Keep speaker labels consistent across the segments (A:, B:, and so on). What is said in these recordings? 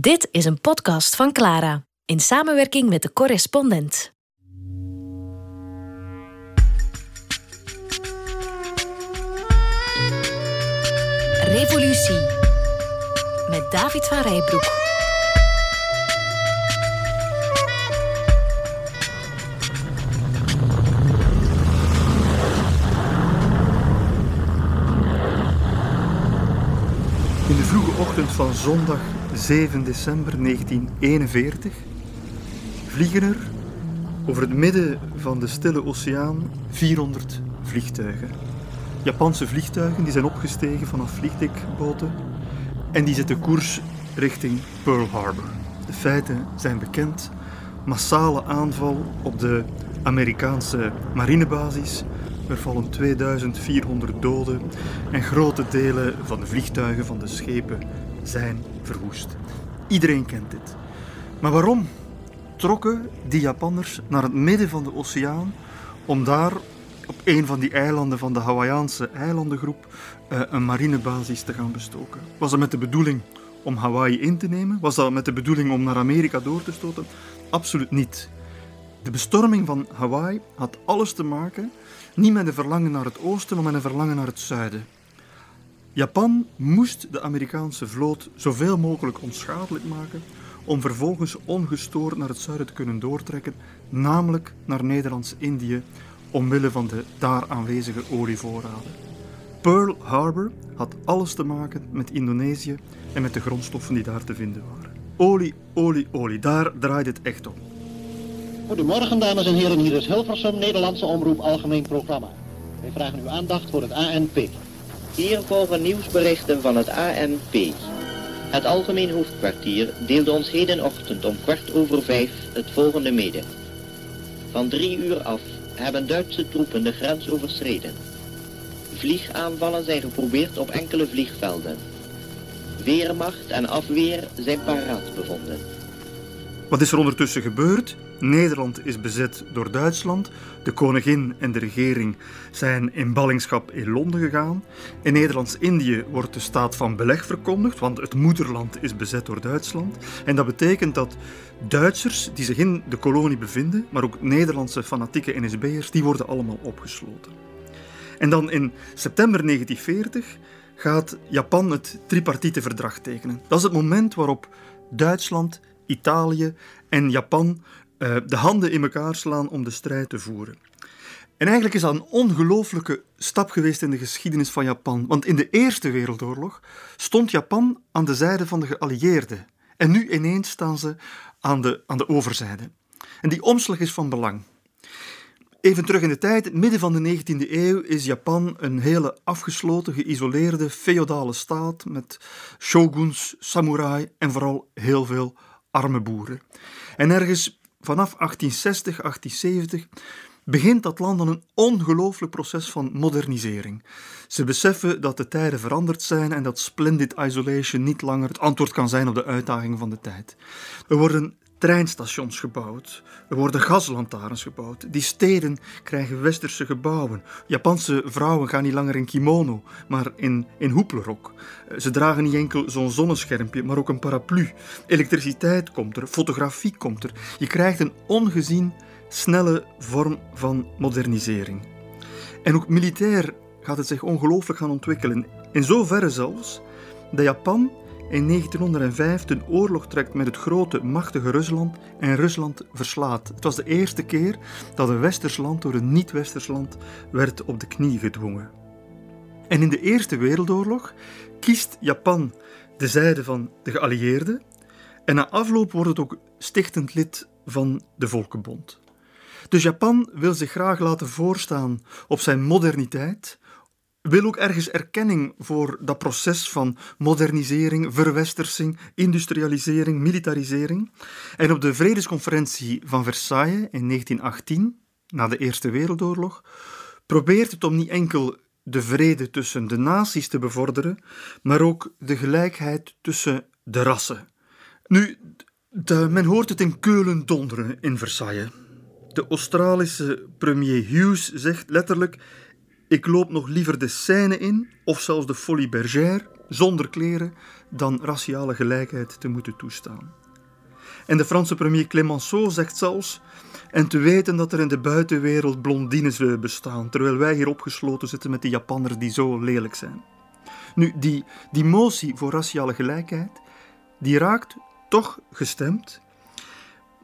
A: Dit is een podcast van Clara in samenwerking met de correspondent. Revolutie met David van Rijbroek.
B: In de vroege ochtend van zondag 7 december 1941 vliegen er over het midden van de Stille Oceaan 400 vliegtuigen. Japanse vliegtuigen die zijn opgestegen vanaf vliegdekboten en die zetten koers richting Pearl Harbor. De feiten zijn bekend. Massale aanval op de Amerikaanse marinebasis. Er vallen 2400 doden en grote delen van de vliegtuigen van de schepen zijn verwoest. Iedereen kent dit. Maar waarom trokken die Japanners naar het midden van de oceaan om daar op een van die eilanden van de Hawaïaanse eilandengroep eh, een marinebasis te gaan bestoken? Was dat met de bedoeling om Hawaii in te nemen? Was dat met de bedoeling om naar Amerika door te stoten? Absoluut niet. De bestorming van Hawaii had alles te maken niet met een verlangen naar het oosten, maar met een verlangen naar het zuiden. Japan moest de Amerikaanse vloot zoveel mogelijk onschadelijk maken om vervolgens ongestoord naar het zuiden te kunnen doortrekken, namelijk naar Nederlands-Indië, omwille van de daar aanwezige olievoorraden. Pearl Harbor had alles te maken met Indonesië en met de grondstoffen die daar te vinden waren. Olie, olie, olie, daar draait het echt om.
C: Goedemorgen dames en heren, hier is Hilversum, Nederlandse Omroep Algemeen Programma. Wij vragen uw aandacht voor het ANP.
D: Hier volgen nieuwsberichten van het ANP. Het Algemeen Hoofdkwartier deelde ons hedenochtend om kwart over vijf het volgende mede. Van drie uur af hebben Duitse troepen de grens overschreden. Vliegaanvallen zijn geprobeerd op enkele vliegvelden. Weermacht en afweer zijn paraat bevonden.
B: Wat is er ondertussen gebeurd? Nederland is bezet door Duitsland. De koningin en de regering zijn in ballingschap in Londen gegaan. In Nederlands-Indië wordt de staat van beleg verkondigd, want het moederland is bezet door Duitsland. En dat betekent dat Duitsers die zich in de kolonie bevinden, maar ook Nederlandse fanatieke NSB'ers, die worden allemaal opgesloten. En dan in september 1940 gaat Japan het tripartite verdrag tekenen. Dat is het moment waarop Duitsland, Italië en Japan uh, de handen in elkaar slaan om de strijd te voeren. En eigenlijk is dat een ongelooflijke stap geweest in de geschiedenis van Japan. Want in de Eerste Wereldoorlog stond Japan aan de zijde van de geallieerden. En nu ineens staan ze aan de, aan de overzijde. En die omslag is van belang. Even terug in de tijd, midden van de 19e eeuw, is Japan een hele afgesloten, geïsoleerde, feodale staat met shoguns, samurai en vooral heel veel arme boeren. En ergens vanaf 1860, 1870 begint dat land aan een ongelooflijk proces van modernisering. Ze beseffen dat de tijden veranderd zijn en dat splendid isolation niet langer het antwoord kan zijn op de uitdagingen van de tijd. Er worden treinstations gebouwd, er worden gaslantaarns gebouwd. Die steden krijgen westerse gebouwen. Japanse vrouwen gaan niet langer in kimono, maar in, in hoepelrok. Ze dragen niet enkel zo'n zonneschermpje, maar ook een paraplu. Elektriciteit komt er, fotografie komt er. Je krijgt een ongezien snelle vorm van modernisering. En ook militair gaat het zich ongelooflijk gaan ontwikkelen. In zoverre zelfs dat Japan in 1905 ten oorlog trekt met het grote, machtige Rusland en Rusland verslaat. Het was de eerste keer dat een westers land door een niet-westers land werd op de knie gedwongen. En in de Eerste Wereldoorlog kiest Japan de zijde van de geallieerden en na afloop wordt het ook stichtend lid van de Volkenbond. Dus Japan wil zich graag laten voorstaan op zijn moderniteit, wil ook ergens erkenning voor dat proces van modernisering, verwestersing, industrialisering, militarisering. En op de vredesconferentie van Versailles in 1918, na de Eerste Wereldoorlog, probeert het om niet enkel de vrede tussen de naties te bevorderen, maar ook de gelijkheid tussen de rassen. Nu, men hoort het in Keulen donderen in Versailles. De Australische premier Hughes zegt letterlijk ik loop nog liever de Seine in, of zelfs de Folie Bergère, zonder kleren dan raciale gelijkheid te moeten toestaan. En de Franse premier Clemenceau zegt zelfs en te weten dat er in de buitenwereld blondines bestaan, terwijl wij hier opgesloten zitten met die Japanners die zo lelijk zijn. Nu, die, die motie voor raciale gelijkheid, die raakt toch gestemd.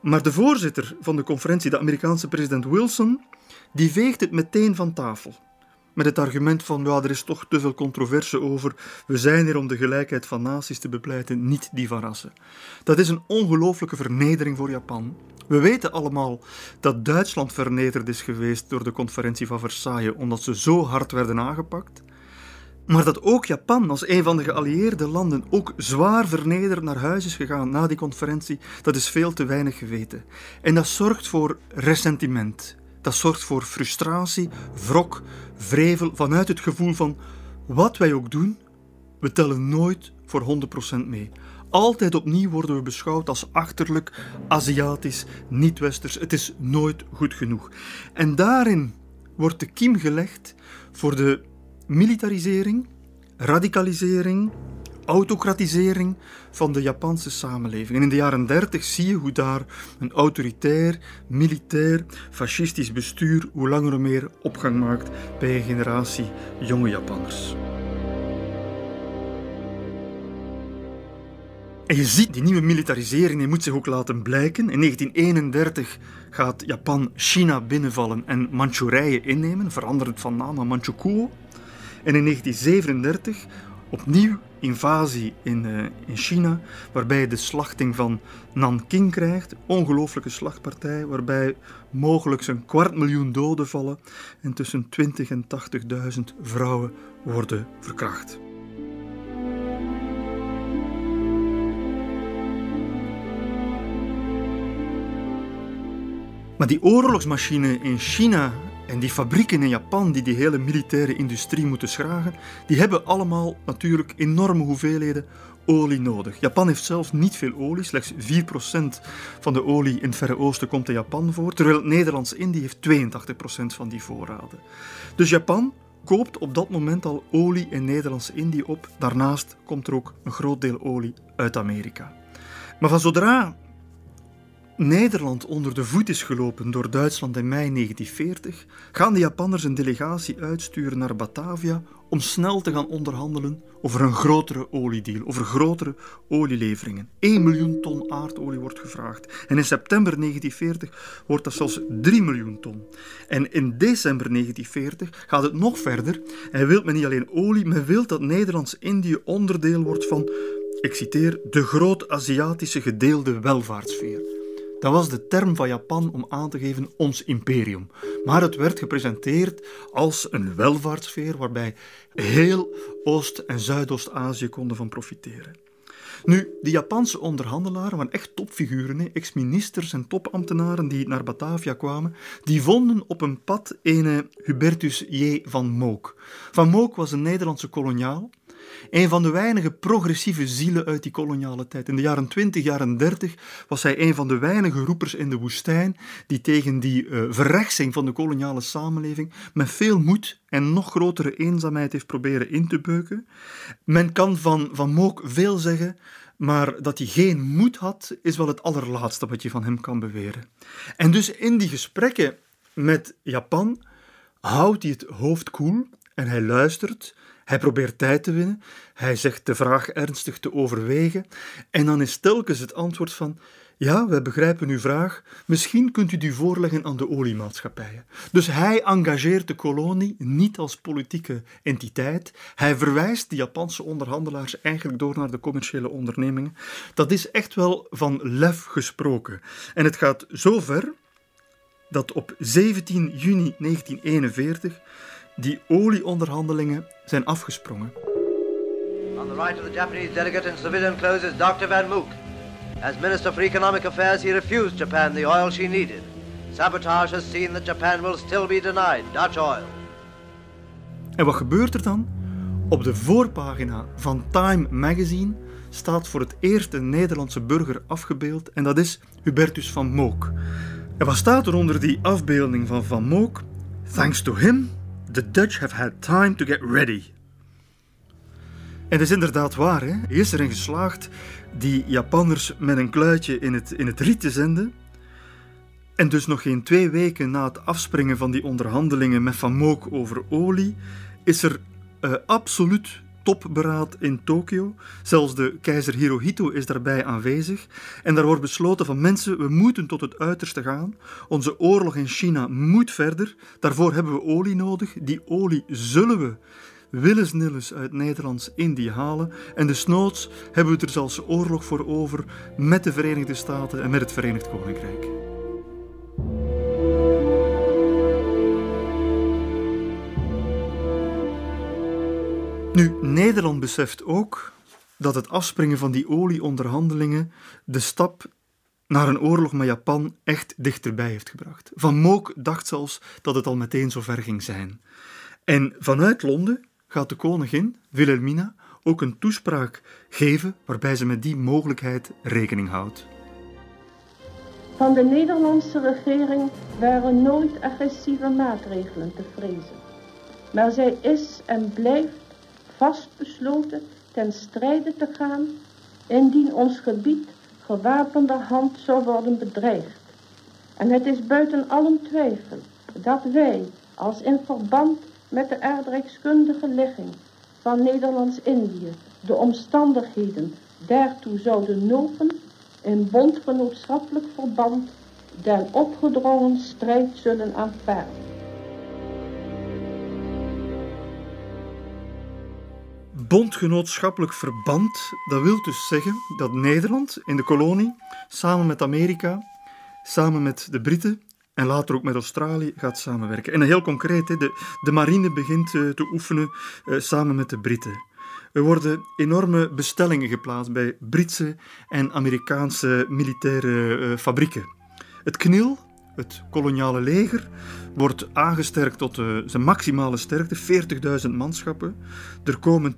B: Maar de voorzitter van de conferentie, de Amerikaanse president Wilson, die veegt het meteen van tafel. Met het argument van, ja, er is toch te veel controverse over, we zijn hier om de gelijkheid van naties te bepleiten, niet die van rassen. Dat is een ongelooflijke vernedering voor Japan. We weten allemaal dat Duitsland vernederd is geweest door de conferentie van Versailles, omdat ze zo hard werden aangepakt. Maar dat ook Japan als een van de geallieerde landen ook zwaar vernederd naar huis is gegaan na die conferentie, dat is veel te weinig geweten. En dat zorgt voor ressentiment. Dat zorgt voor frustratie, wrok, vrevel vanuit het gevoel van wat wij ook doen, we tellen nooit voor 100% mee. Altijd opnieuw worden we beschouwd als achterlijk, Aziatisch, niet-Westers. Het is nooit goed genoeg. En daarin wordt de kiem gelegd voor de militarisering, radicalisering, autocratisering van de Japanse samenleving. En in de jaren 30 zie je hoe daar een autoritair, militair, fascistisch bestuur hoe langer hoe meer opgang maakt bij een generatie jonge Japanners. En je ziet die nieuwe militarisering, die moet zich ook laten blijken. In 1931 gaat Japan China binnenvallen en Manchurije innemen, verandert van naam naar Manchukuo. En in 1937 opnieuw invasie in, uh, in China, waarbij je de slachting van Nanking krijgt. Ongelooflijke slachtpartij, waarbij mogelijk een kwart miljoen doden vallen en tussen 20 en 80.000 vrouwen worden verkracht. Maar die oorlogsmachine in China en die fabrieken in Japan die die hele militaire industrie moeten schragen, die hebben allemaal natuurlijk enorme hoeveelheden olie nodig. Japan heeft zelf niet veel olie, slechts 4% van de olie in het Verre Oosten komt in Japan voor, terwijl Nederlands-Indië heeft 82% van die voorraden. Dus Japan koopt op dat moment al olie in Nederlands-Indië op. Daarnaast komt er ook een groot deel olie uit Amerika. Maar van zodra Nederland onder de voet is gelopen door Duitsland in mei 1940, gaan de Japanners een delegatie uitsturen naar Batavia om snel te gaan onderhandelen over een grotere oliedeal, over grotere olieleveringen. 1 miljoen ton aardolie wordt gevraagd. En in september 1940 wordt dat zelfs 3 miljoen ton. En in december 1940 gaat het nog verder. Hij wil men niet alleen olie, men wil dat Nederlands-Indië onderdeel wordt van, ik citeer, de groot-Aziatische gedeelde welvaartsfeer. Dat was de term van Japan om aan te geven ons imperium. Maar het werd gepresenteerd als een welvaartsfeer waarbij heel Oost- en Zuidoost-Azië konden van profiteren. Nu, de Japanse onderhandelaren waren echt topfiguren, ex-ministers en topambtenaren die naar Batavia kwamen, die vonden op een pad een Hubertus J. van Mook. Van Mook was een Nederlandse koloniaal een van de weinige progressieve zielen uit die koloniale tijd. In de jaren 20, jaren 30 was hij een van de weinige roepers in de woestijn die tegen die uh, verrechtsing van de koloniale samenleving met veel moed en nog grotere eenzaamheid heeft proberen in te beuken. Men kan van, van Mook veel zeggen, maar dat hij geen moed had, is wel het allerlaatste wat je van hem kan beweren. En dus in die gesprekken met Japan houdt hij het hoofd koel en hij luistert hij probeert tijd te winnen, hij zegt de vraag ernstig te overwegen en dan is telkens het antwoord van ja, wij begrijpen uw vraag. Misschien kunt u die voorleggen aan de oliemaatschappijen. Dus hij engageert de kolonie niet als politieke entiteit. Hij verwijst de Japanse onderhandelaars eigenlijk door naar de commerciële ondernemingen. Dat is echt wel van lef gesproken. En het gaat zo ver dat op 17 juni 1941 die olieonderhandelingen zijn afgesprongen. On the right of the Japanese delegate in civilian clothes is Dr. Van Mook. As Minister for Economic Affairs, he refused Japan the oil she needed. Sabotage has seen that Japan will still be denied Dutch oil. En wat gebeurt er dan? Op de voorpagina van Time magazine staat voor het eerst een Nederlandse burger afgebeeld en dat is Hubertus van Mook. En wat staat er onder die afbeelding van Van Mook? Thanks to him, The Dutch have had time to get ready. En dat is inderdaad waar. Hè? Hij is erin geslaagd die Japanners met een kluitje in het, in het riet te zenden. En dus nog geen twee weken na het afspringen van die onderhandelingen met Van Mook over olie, is er uh, absoluut topberaad in Tokio. Zelfs de keizer Hirohito is daarbij aanwezig. En daar wordt besloten van mensen, we moeten tot het uiterste gaan. Onze oorlog in China moet verder. Daarvoor hebben we olie nodig. Die olie zullen we willens uit Nederlands-Indië halen. En desnoods hebben we er zelfs oorlog voor over met de Verenigde Staten en met het Verenigd Koninkrijk. Nu, Nederland beseft ook dat het afspringen van die olieonderhandelingen de stap naar een oorlog met Japan echt dichterbij heeft gebracht. Van Mook dacht zelfs dat het al meteen zover ging zijn. En vanuit Londen gaat de koningin, Wilhelmina, ook een toespraak geven waarbij ze met die mogelijkheid rekening houdt.
E: Van de Nederlandse regering waren nooit agressieve maatregelen te vrezen. Maar zij is en blijft vastbesloten ten strijde te gaan indien ons gebied gewapende hand zou worden bedreigd. En het is buiten allen twijfel dat wij als in verband met de aardrijkskundige ligging van Nederlands-Indië de omstandigheden daartoe zouden nopen in bondgenootschappelijk verband den opgedrongen strijd zullen aanvaarden.
B: Bondgenootschappelijk verband, dat wil dus zeggen dat Nederland in de kolonie samen met Amerika, samen met de Britten en later ook met Australië gaat samenwerken. En heel concreet, de, marine begint eh, te oefenen eh, samen met de Britten. Er worden enorme bestellingen geplaatst bij Britse en Amerikaanse militaire eh, fabrieken. Het KNIL, het koloniale leger, wordt aangesterkt tot zijn maximale sterkte, 40.000 manschappen. Er komen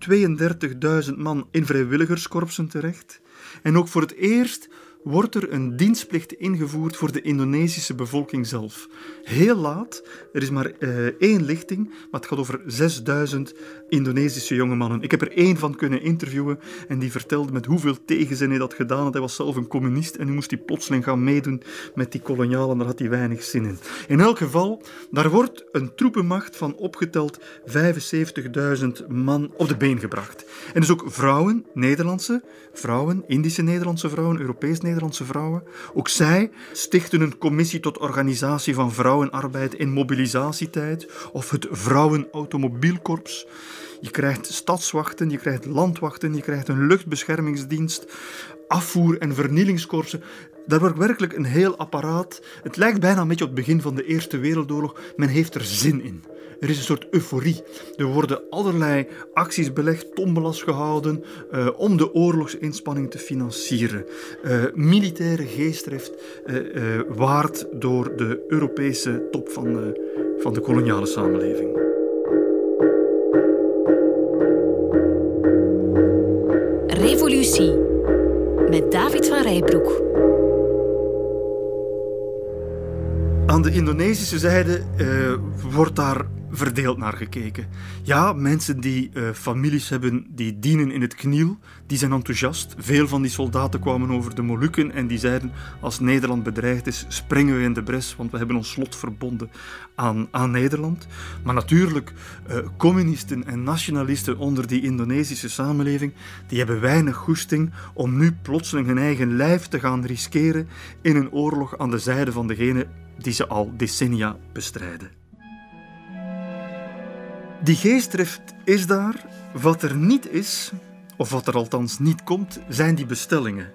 B: 32.000 man in vrijwilligerskorpsen terecht. En ook voor het eerst wordt er een dienstplicht ingevoerd voor de Indonesische bevolking zelf. Heel laat, er is maar uh, één lichting, maar het gaat over 6000 Indonesische jonge mannen. Ik heb er één van kunnen interviewen en die vertelde met hoeveel tegenzin hij dat gedaan had. Hij was zelf een communist en nu moest hij plotseling gaan meedoen met die kolonialen, daar had hij weinig zin in. In elk geval, daar wordt een troepenmacht van opgeteld 75.000 man op de been gebracht. En dus ook vrouwen, Nederlandse vrouwen, Indische Nederlandse vrouwen, Europese Nederlandse Nederlandse vrouwen. Ook zij stichten een commissie tot organisatie van vrouwenarbeid in mobilisatietijd of het Vrouwenautomobielkorps. Je krijgt stadswachten, je krijgt landwachten, je krijgt een luchtbeschermingsdienst, afvoer- en vernielingskorpsen. Daar wordt werkelijk een heel apparaat. Het lijkt bijna een beetje op het begin van de Eerste Wereldoorlog. Men heeft er zin in. Er is een soort euforie. Er worden allerlei acties belegd, tombelas gehouden uh, om de oorlogsinspanning te financieren. Uh, militaire geestdrift uh, waard door de Europese top van, van de koloniale samenleving.
A: Revolutie met David van Rijbroek.
B: Aan de Indonesische zijde wordt daar verdeeld naar gekeken. Ja, mensen die uh, families hebben die dienen in het kniel, die zijn enthousiast. Veel van die soldaten kwamen over de Molukken en die zeiden: als Nederland bedreigd is, springen we in de bres, want we hebben ons slot verbonden aan, aan Nederland. Maar natuurlijk, uh, communisten en nationalisten onder die Indonesische samenleving, die hebben weinig goesting om nu plotseling hun eigen lijf te gaan riskeren in een oorlog aan de zijde van degene die ze al decennia bestrijden. Die geestdrift is daar. Wat er niet is, of wat er althans niet komt, zijn die bestellingen.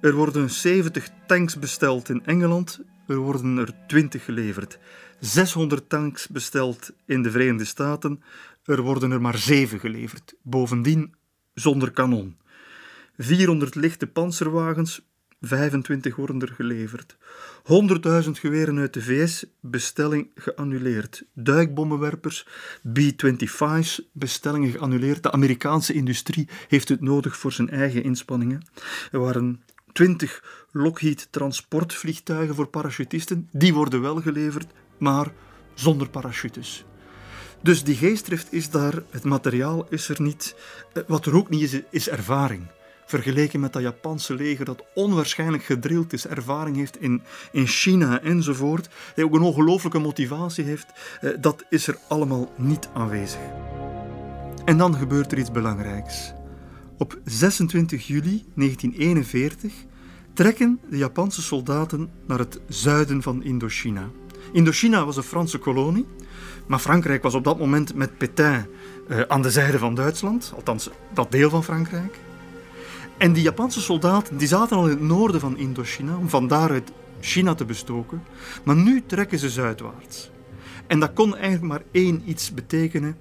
B: Er worden 70 tanks besteld in Engeland, er worden er 20 geleverd. 600 tanks besteld in de Verenigde Staten, er worden er maar 7 geleverd. Bovendien zonder kanon. 400 lichte panzerwagens, 25 worden er geleverd. 100.000 geweren uit de VS, bestelling geannuleerd. Duikbommenwerpers, B-25's, bestellingen geannuleerd. De Amerikaanse industrie heeft het nodig voor zijn eigen inspanningen. Er waren 20 Lockheed transportvliegtuigen voor parachutisten. Die worden wel geleverd, maar zonder parachutes. Dus die geestdrift is daar, het materiaal is er niet. Eh, wat er ook niet is, is ervaring. Vergeleken met dat Japanse leger dat onwaarschijnlijk gedrild is, ervaring heeft in, in China enzovoort, dat ook een ongelooflijke motivatie heeft, eh, dat is er allemaal niet aanwezig. En dan gebeurt er iets belangrijks. Op 26 juli 1941 trekken de Japanse soldaten naar het zuiden van Indochina. Indochina was een Franse kolonie, maar Frankrijk was op dat moment met Pétain uh, aan de zijde van Duitsland, althans dat deel van Frankrijk. En die Japanse soldaten die zaten al in het noorden van Indochina om van daaruit China te bestoken, maar nu trekken ze zuidwaarts. En dat kon eigenlijk maar één iets betekenen: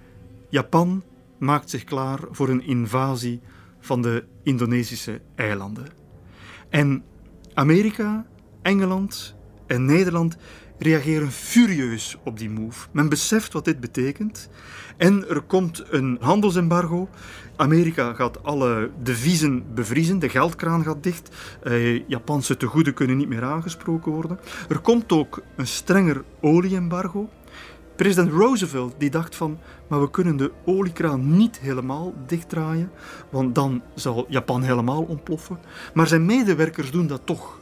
B: Japan maakt zich klaar voor een invasie van de Indonesische eilanden. En Amerika, Engeland en Nederland reageren furieus op die move. Men beseft wat dit betekent. En er komt een handelsembargo. Amerika gaat alle deviezen bevriezen, de geldkraan gaat dicht. Eh, Japanse tegoeden kunnen niet meer aangesproken worden. Er komt ook een strenger olieembargo. President Roosevelt die dacht van, maar we kunnen de oliekraan niet helemaal dichtdraaien, want dan zal Japan helemaal ontploffen. Maar zijn medewerkers doen dat toch.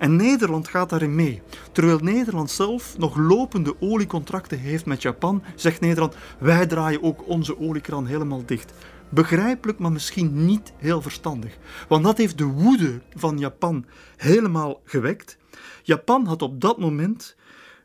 B: En Nederland gaat daarin mee. Terwijl Nederland zelf nog lopende oliecontracten heeft met Japan, zegt Nederland: wij draaien ook onze oliekraan helemaal dicht. Begrijpelijk, maar misschien niet heel verstandig. Want dat heeft de woede van Japan helemaal gewekt. Japan had op dat moment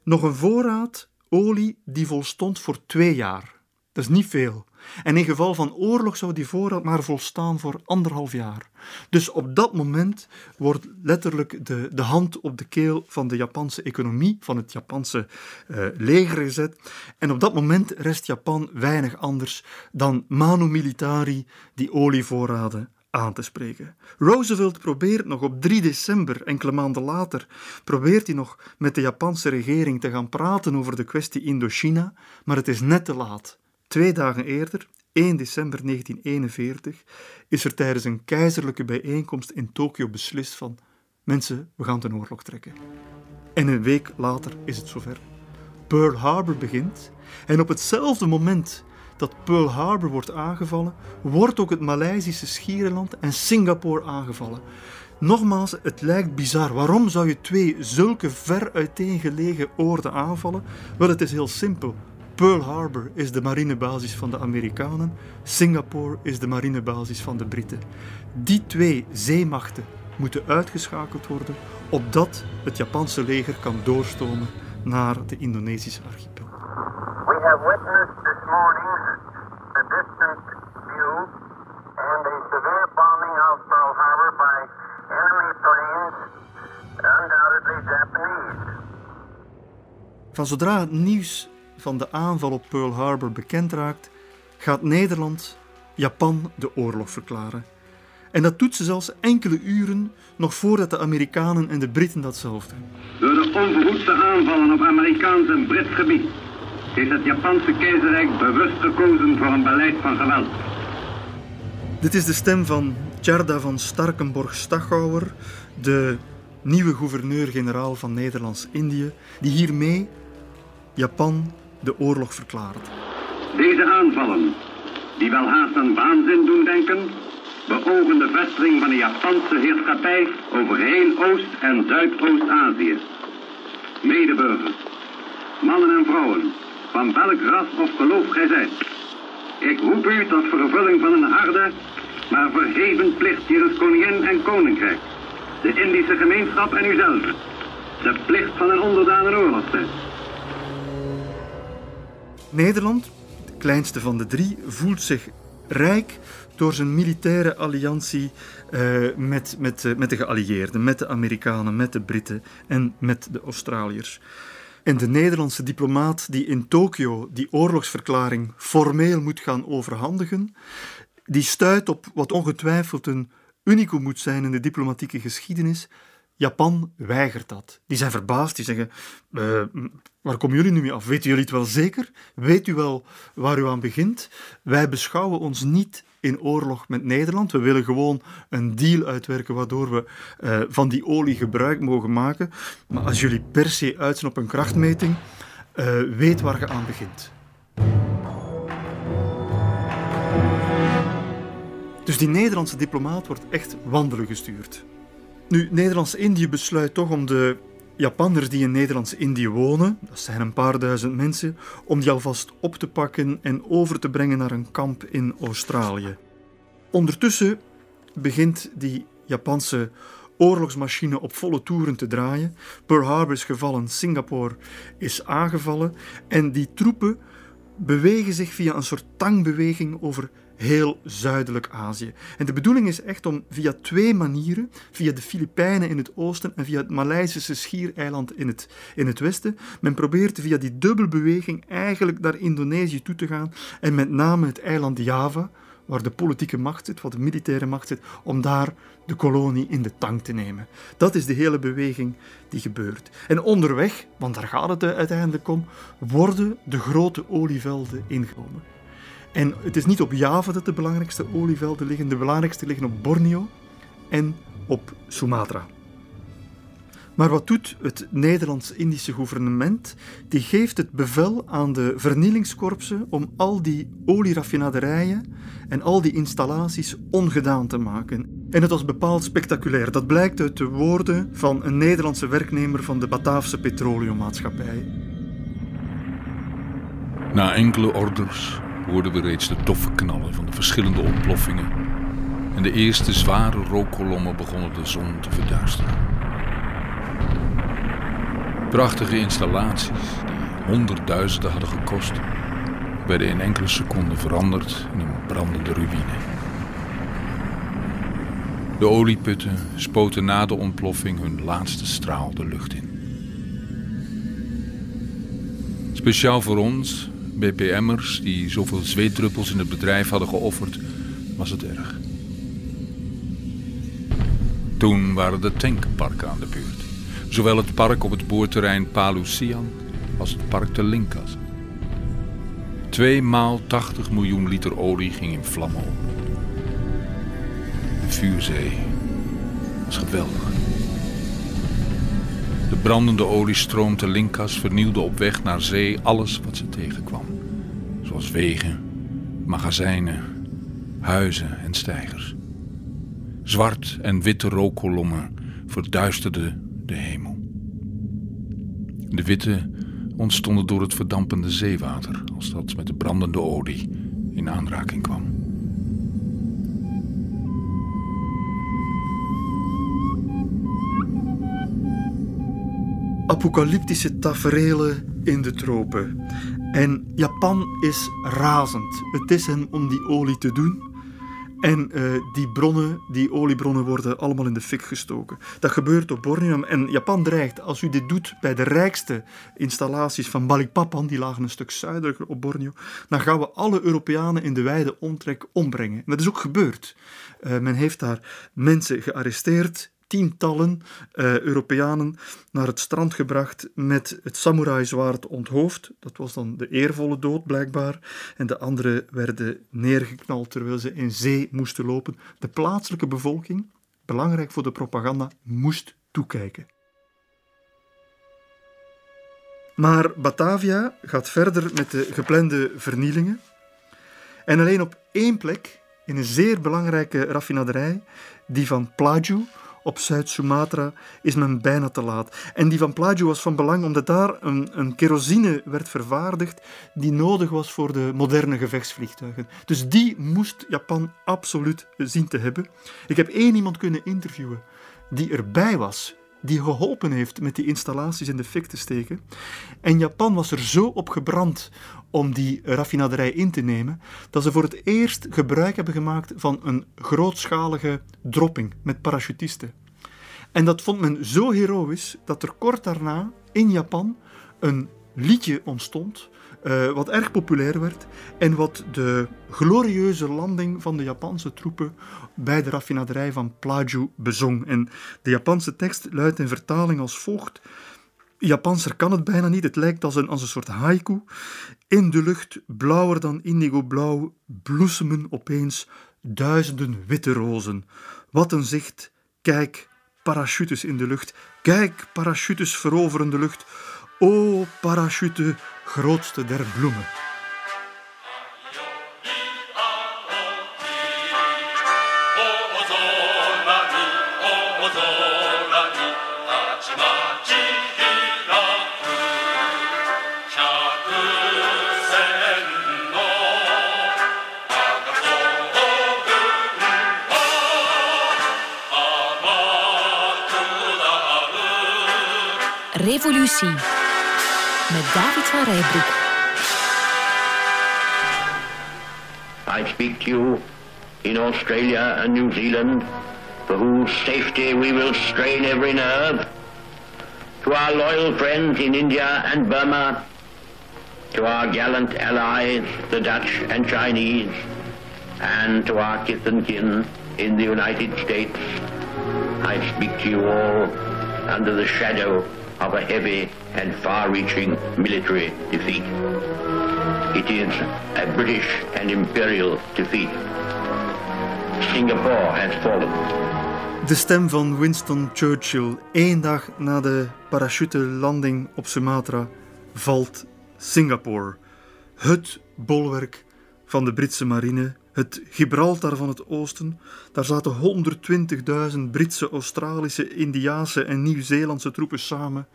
B: nog een voorraad olie die volstond voor twee jaar. Dat is niet veel. En in geval van oorlog zou die voorraad maar volstaan voor anderhalf jaar. Dus op dat moment wordt letterlijk de, de hand op de keel van de Japanse economie, van het Japanse uh, leger gezet. En op dat moment rest Japan weinig anders dan manu militari die olievoorraden aan te spreken. Roosevelt probeert nog op 3 december, enkele maanden later, probeert hij nog met de Japanse regering te gaan praten over de kwestie Indochina, maar het is net te laat. Twee dagen eerder, 1 december 1941, is er tijdens een keizerlijke bijeenkomst in Tokio beslist van mensen, we gaan ten oorlog trekken. En een week later is het zover. Pearl Harbor begint en op hetzelfde moment dat Pearl Harbor wordt aangevallen, wordt ook het Maleisische Schiereiland en Singapore aangevallen. Nogmaals, het lijkt bizar. Waarom zou je twee zulke ver uiteengelegen oorden aanvallen? Wel, het is heel simpel. Pearl Harbor is de marinebasis van de Amerikanen, Singapore is de marinebasis van de Britten. Die twee zeemachten moeten uitgeschakeld worden opdat het Japanse leger kan doorstomen naar de Indonesische archipel. We have witnessed this morning a distant view and a severe bombing of Pearl Harbor by enemy planes, undoubtedly Japanese. Van zodra het nieuws van de aanval op Pearl Harbor bekend raakt, gaat Nederland Japan de oorlog verklaren. En dat doet ze zelfs enkele uren nog voordat de Amerikanen en de Britten datzelfde.
F: Door de onverhoedste aanvallen op Amerikaans en Brits gebied heeft het Japanse keizerrijk bewust gekozen voor een beleid van geweld.
B: Dit is de stem van Tjarda van Starkenborg-Stachauer, de nieuwe gouverneur-generaal van Nederlands-Indië, die hiermee Japan de oorlog verklaart.
F: Deze aanvallen, die wel haast aan waanzin doen denken, beogen de vestiging van de Japanse heerschappij over heel Oost- en Zuidoost-Azië. Medeburgers, mannen en vrouwen, van welk ras of geloof gij zijt. Ik roep u tot vervulling van een harde, maar verheven plicht jegens koningin en koninkrijk, de Indische gemeenschap en uzelf. De plicht van een onderdaan oorlogstijd.
B: Nederland, de kleinste van de drie, voelt zich rijk door zijn militaire alliantie uh, met, met, uh, met de geallieerden, met de Amerikanen, met de Britten en met de Australiërs. En de Nederlandse diplomaat die in Tokio die oorlogsverklaring formeel moet gaan overhandigen, die stuit op wat ongetwijfeld een unicum moet zijn in de diplomatieke geschiedenis. Japan weigert dat. Die zijn verbaasd. Die zeggen: eh, Waar komen jullie nu mee af? Weten jullie het wel zeker? Weet u wel waar u aan begint? Wij beschouwen ons niet in oorlog met Nederland. We willen gewoon een deal uitwerken waardoor we eh, van die olie gebruik mogen maken. Maar als jullie per se uitzien op een krachtmeting, eh, weet waar je aan begint. Dus die Nederlandse diplomaat wordt echt wandelen gestuurd. Nu, Nederlands-Indië besluit toch om de Japanners die in Nederlands-Indië wonen, dat zijn een paar duizend mensen, om die alvast op te pakken en over te brengen naar een kamp in Australië. Ondertussen begint die Japanse oorlogsmachine op volle toeren te draaien. Pearl Harbor is gevallen, Singapore is aangevallen en die troepen bewegen zich via een soort tangbeweging over heel zuidelijk Azië. En de bedoeling is echt om via twee manieren, via de Filipijnen in het oosten en via het Maleisische schiereiland in het, in het westen, men probeert via die dubbelbeweging eigenlijk naar Indonesië toe te gaan en met name het eiland Java, waar de politieke macht zit, waar de militaire macht zit, om daar de kolonie in de tang te nemen. Dat is de hele beweging die gebeurt. En onderweg, want daar gaat het uiteindelijk om, worden de grote olievelden ingenomen. En het is niet op Java dat de belangrijkste olievelden liggen, de belangrijkste liggen op Borneo en op Sumatra. Maar wat doet het Nederlands-Indische gouvernement? Die geeft het bevel aan de vernielingskorpsen om al die olieraffinaderijen en al die installaties ongedaan te maken. En het was bepaald spectaculair. Dat blijkt uit de woorden van een Nederlandse werknemer van de Bataafse Petroleummaatschappij.
G: Na enkele orders hoorden we reeds de doffe knallen van de verschillende ontploffingen en de eerste zware rookkolommen begonnen de zon te verduisteren. Prachtige installaties die honderdduizenden hadden gekost, werden in enkele seconden veranderd in een brandende ruïne. De olieputten spoten na de ontploffing hun laatste straal de lucht in. Speciaal voor ons BPM'ers die zoveel zweetdruppels in het bedrijf hadden geofferd, was het erg. Toen waren de tankparken aan de beurt. Zowel het park op het boorterrein Palusian als het park te Linkas. Twee maal 80 miljoen liter olie ging in vlammen op. De vuurzee was geweldig. De brandende oliestroom te Linkas vernielde op weg naar zee alles wat ze tegenkwam. Zoals wegen, magazijnen, huizen en steigers. Zwart en witte rookkolommen verduisterden de hemel. De witte ontstonden door het verdampende zeewater als dat met de brandende olie in aanraking kwam.
B: apocalyptische taferelen in de tropen. En Japan is razend. Het is hen om die olie te doen. En uh, die bronnen, die oliebronnen worden allemaal in de fik gestoken. Dat gebeurt op Borneo. En Japan dreigt, als u dit doet bij de rijkste installaties van Balikpapan, die lagen een stuk zuidelijker op Borneo, dan gaan we alle Europeanen in de wijde omtrek ombrengen. dat is ook gebeurd. Uh, men heeft daar mensen gearresteerd, tientallen uh, Europeanen naar het strand gebracht met het samurai-zwaard onthoofd. Dat was dan de eervolle dood blijkbaar. En de anderen werden neergeknald terwijl ze in zee moesten lopen. De plaatselijke bevolking, belangrijk voor de propaganda, moest toekijken. Maar Batavia gaat verder met de geplande vernielingen. En alleen op één plek, in een zeer belangrijke raffinaderij, die van Plaju, op Zuid-Sumatra is men bijna te laat. En die van Plagio was van belang omdat daar een, een kerosine werd vervaardigd die nodig was voor de moderne gevechtsvliegtuigen. Dus die moest Japan absoluut zien te hebben. Ik heb één iemand kunnen interviewen die erbij was die geholpen heeft met die installaties in de fik te steken. En Japan was er zo op gebrand om die raffinaderij in te nemen, dat ze voor het eerst gebruik hebben gemaakt van een grootschalige dropping met parachutisten. En dat vond men zo heroïs dat er kort daarna in Japan een liedje ontstond, uh, wat erg populair werd en wat de glorieuze landing van de Japanse troepen bij de raffinaderij van Plaju bezong. En de Japanse tekst luidt in vertaling als volgt. Japanser kan het bijna niet. Het lijkt als een, als een soort haiku. In de lucht, blauwer dan indigo-blauw, bloesemen opeens duizenden witte rozen. Wat een zicht. Kijk, parachutes in de lucht. Kijk, parachutes veroveren de lucht. O parachute, grootste der bloemen.
A: Revolutie.
H: I speak to you in Australia and New Zealand, for whose safety we will strain every nerve. To our loyal friends in India and Burma, to our gallant allies, the Dutch and Chinese, and to our kith and kin in the United States, I speak to you all under the shadow of a heavy and far-reaching military defeat. It is a British and imperial defeat. Singapore has fallen.
B: De stem van Winston Churchill, één dag na de parachutelanding op Sumatra, valt Singapore. Het bolwerk van de Britse marine, het Gibraltar van het Oosten. Daar zaten 120.000 Britse, Australische, Indiaanse en Nieuw-Zeelandse troepen samen.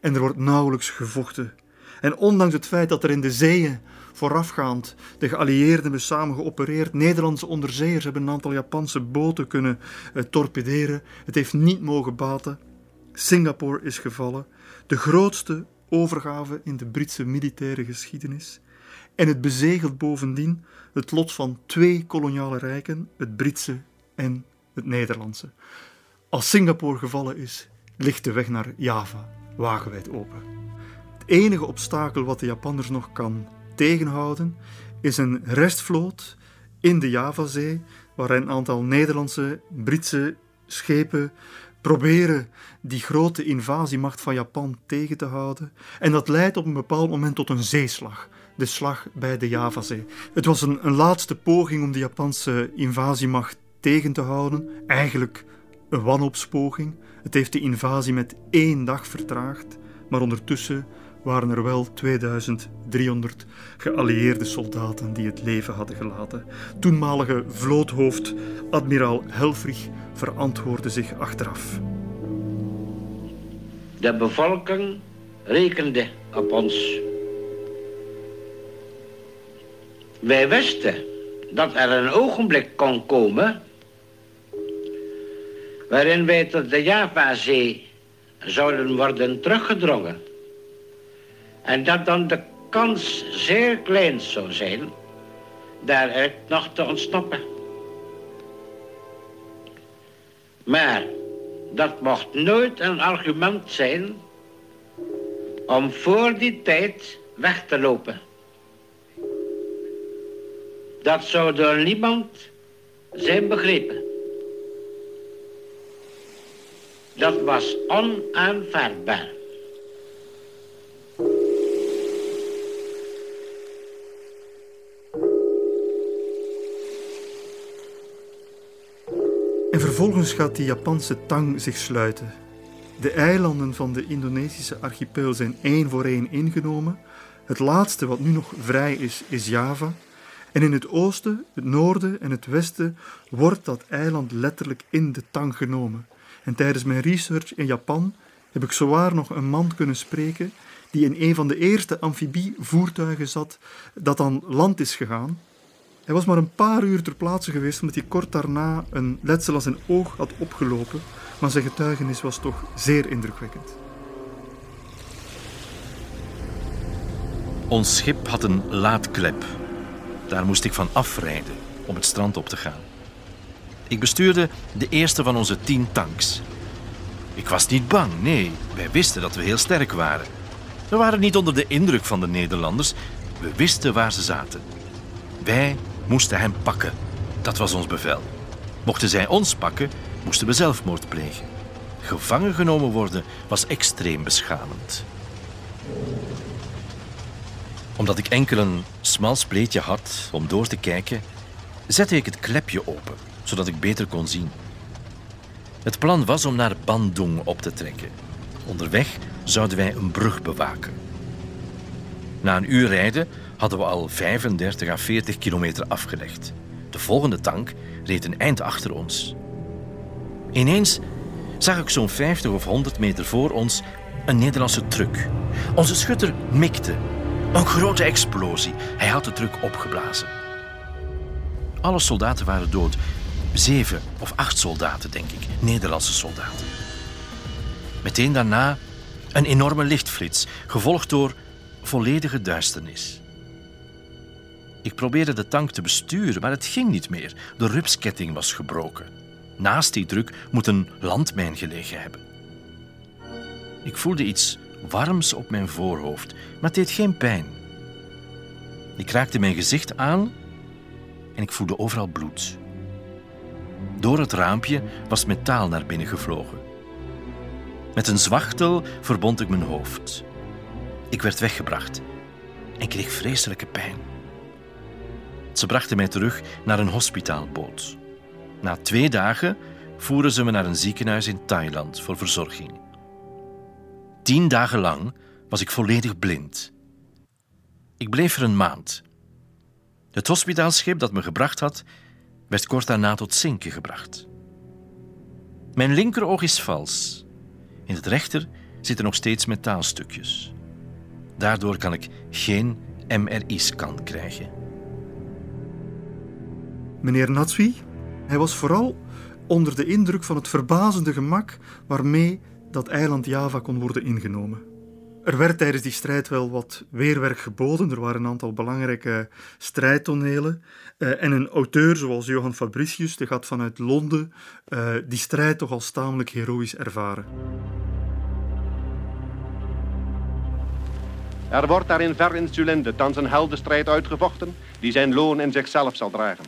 B: En er wordt nauwelijks gevochten. En ondanks het feit dat er in de zeeën voorafgaand de geallieerden hebben samen geopereerd, Nederlandse onderzeeërs hebben een aantal Japanse boten kunnen eh, torpederen. Het heeft niet mogen baten. Singapore is gevallen. De grootste overgave in de Britse militaire geschiedenis. En het bezegelt bovendien het lot van twee koloniale rijken, het Britse en het Nederlandse. Als Singapore gevallen is, ligt de weg naar Java wagenwijd open. Het enige obstakel wat de Japanners nog kan tegenhouden, is een restvloot in de Javazee, waar een aantal Nederlandse, Britse schepen proberen die grote invasiemacht van Japan tegen te houden. En dat leidt op een bepaald moment tot een zeeslag. De slag bij de Javazee. Het was een, een laatste poging om de Japanse invasiemacht tegen te houden. Eigenlijk een wanhoopspoging. Het heeft de invasie met één dag vertraagd. Maar ondertussen waren er wel 2300 geallieerde soldaten die het leven hadden gelaten. Toenmalige vloothoofd admiraal Helfrich verantwoordde zich achteraf.
I: De bevolking rekende op ons. Wij wisten dat er een ogenblik kon komen waarin wij tot de Javazee zouden worden teruggedrongen. En dat dan de kans zeer klein zou zijn daaruit nog te ontsnappen. Maar dat mocht nooit een argument zijn om voor die tijd weg te lopen. Dat zou door niemand zijn begrepen. Dat was onaanvaardbaar.
B: En vervolgens gaat die Japanse tang zich sluiten. De eilanden van de Indonesische archipel zijn één voor één ingenomen. Het laatste wat nu nog vrij is, is Java. En in het oosten, het noorden en het westen wordt dat eiland letterlijk in de tang genomen. En tijdens mijn research in Japan heb ik zowaar nog een man kunnen spreken die in een van de eerste amfibievoertuigen zat dat aan land is gegaan hij was maar een paar uur ter plaatse geweest omdat hij kort daarna een letsel aan zijn oog had opgelopen, maar zijn getuigenis was toch zeer indrukwekkend.
J: Ons schip had een laadklep. Daar moest ik van afrijden om het strand op te gaan. Ik bestuurde de eerste van onze tien tanks. Ik was niet bang, nee. Wij wisten dat we heel sterk waren. We waren niet onder de indruk van de Nederlanders. We wisten waar ze zaten. Wij moesten hem pakken. Dat was ons bevel. Mochten zij ons pakken, moesten we zelfmoord plegen. Gevangen genomen worden was extreem beschamend. Omdat ik enkel een smal spleetje had om door te kijken, zette ik het klepje open, zodat ik beter kon zien. Het plan was om naar Bandung op te trekken. Onderweg zouden wij een brug bewaken. Na een uur rijden hadden we al 35 à 40 kilometer afgelegd. De volgende tank reed een eind achter ons. Ineens zag ik zo'n 50 of 100 meter voor ons een Nederlandse truck. Onze schutter mikte. Een grote explosie. Hij had de truck opgeblazen. Alle soldaten waren dood. Zeven of acht soldaten, denk ik. Nederlandse soldaten. Meteen daarna Een enorme lichtflits, gevolgd door volledige duisternis. Ik probeerde de tank te besturen, maar het ging niet meer. De rupsketting was gebroken. Naast die druk moet een landmijn gelegen hebben. Ik voelde iets warms op mijn voorhoofd, maar het deed geen pijn. Ik raakte mijn gezicht aan en ik voelde overal bloed. Door het raampje was metaal naar binnen gevlogen. Met een zwachtel verbond ik mijn hoofd. Ik werd weggebracht en kreeg vreselijke pijn. Ze brachten mij terug naar een hospitaalboot. Na twee dagen voeren ze me naar een ziekenhuis in Thailand voor verzorging. Tien dagen lang was ik volledig blind. Ik bleef er een maand. Het hospitaalschip dat me gebracht had, werd kort daarna tot zinken gebracht. Mijn linkeroog is vals. In het rechter zitten nog steeds metaalstukjes. Daardoor kan ik geen MRI-scan krijgen.
B: Meneer Natsui, hij was vooral onder de indruk van het verbazende gemak waarmee dat eiland Java kon worden ingenomen. Er werd tijdens die strijd wel wat weerwerk geboden. Er waren een aantal belangrijke strijdtonelen. Uh, en een auteur zoals Johan Fabricius, die gaat vanuit Londen, uh, die strijd toch als tamelijk heroïs ervaren.
K: Er wordt daar in ver Sulinde thans een heldenstrijd uitgevochten die zijn loon in zichzelf zal dragen.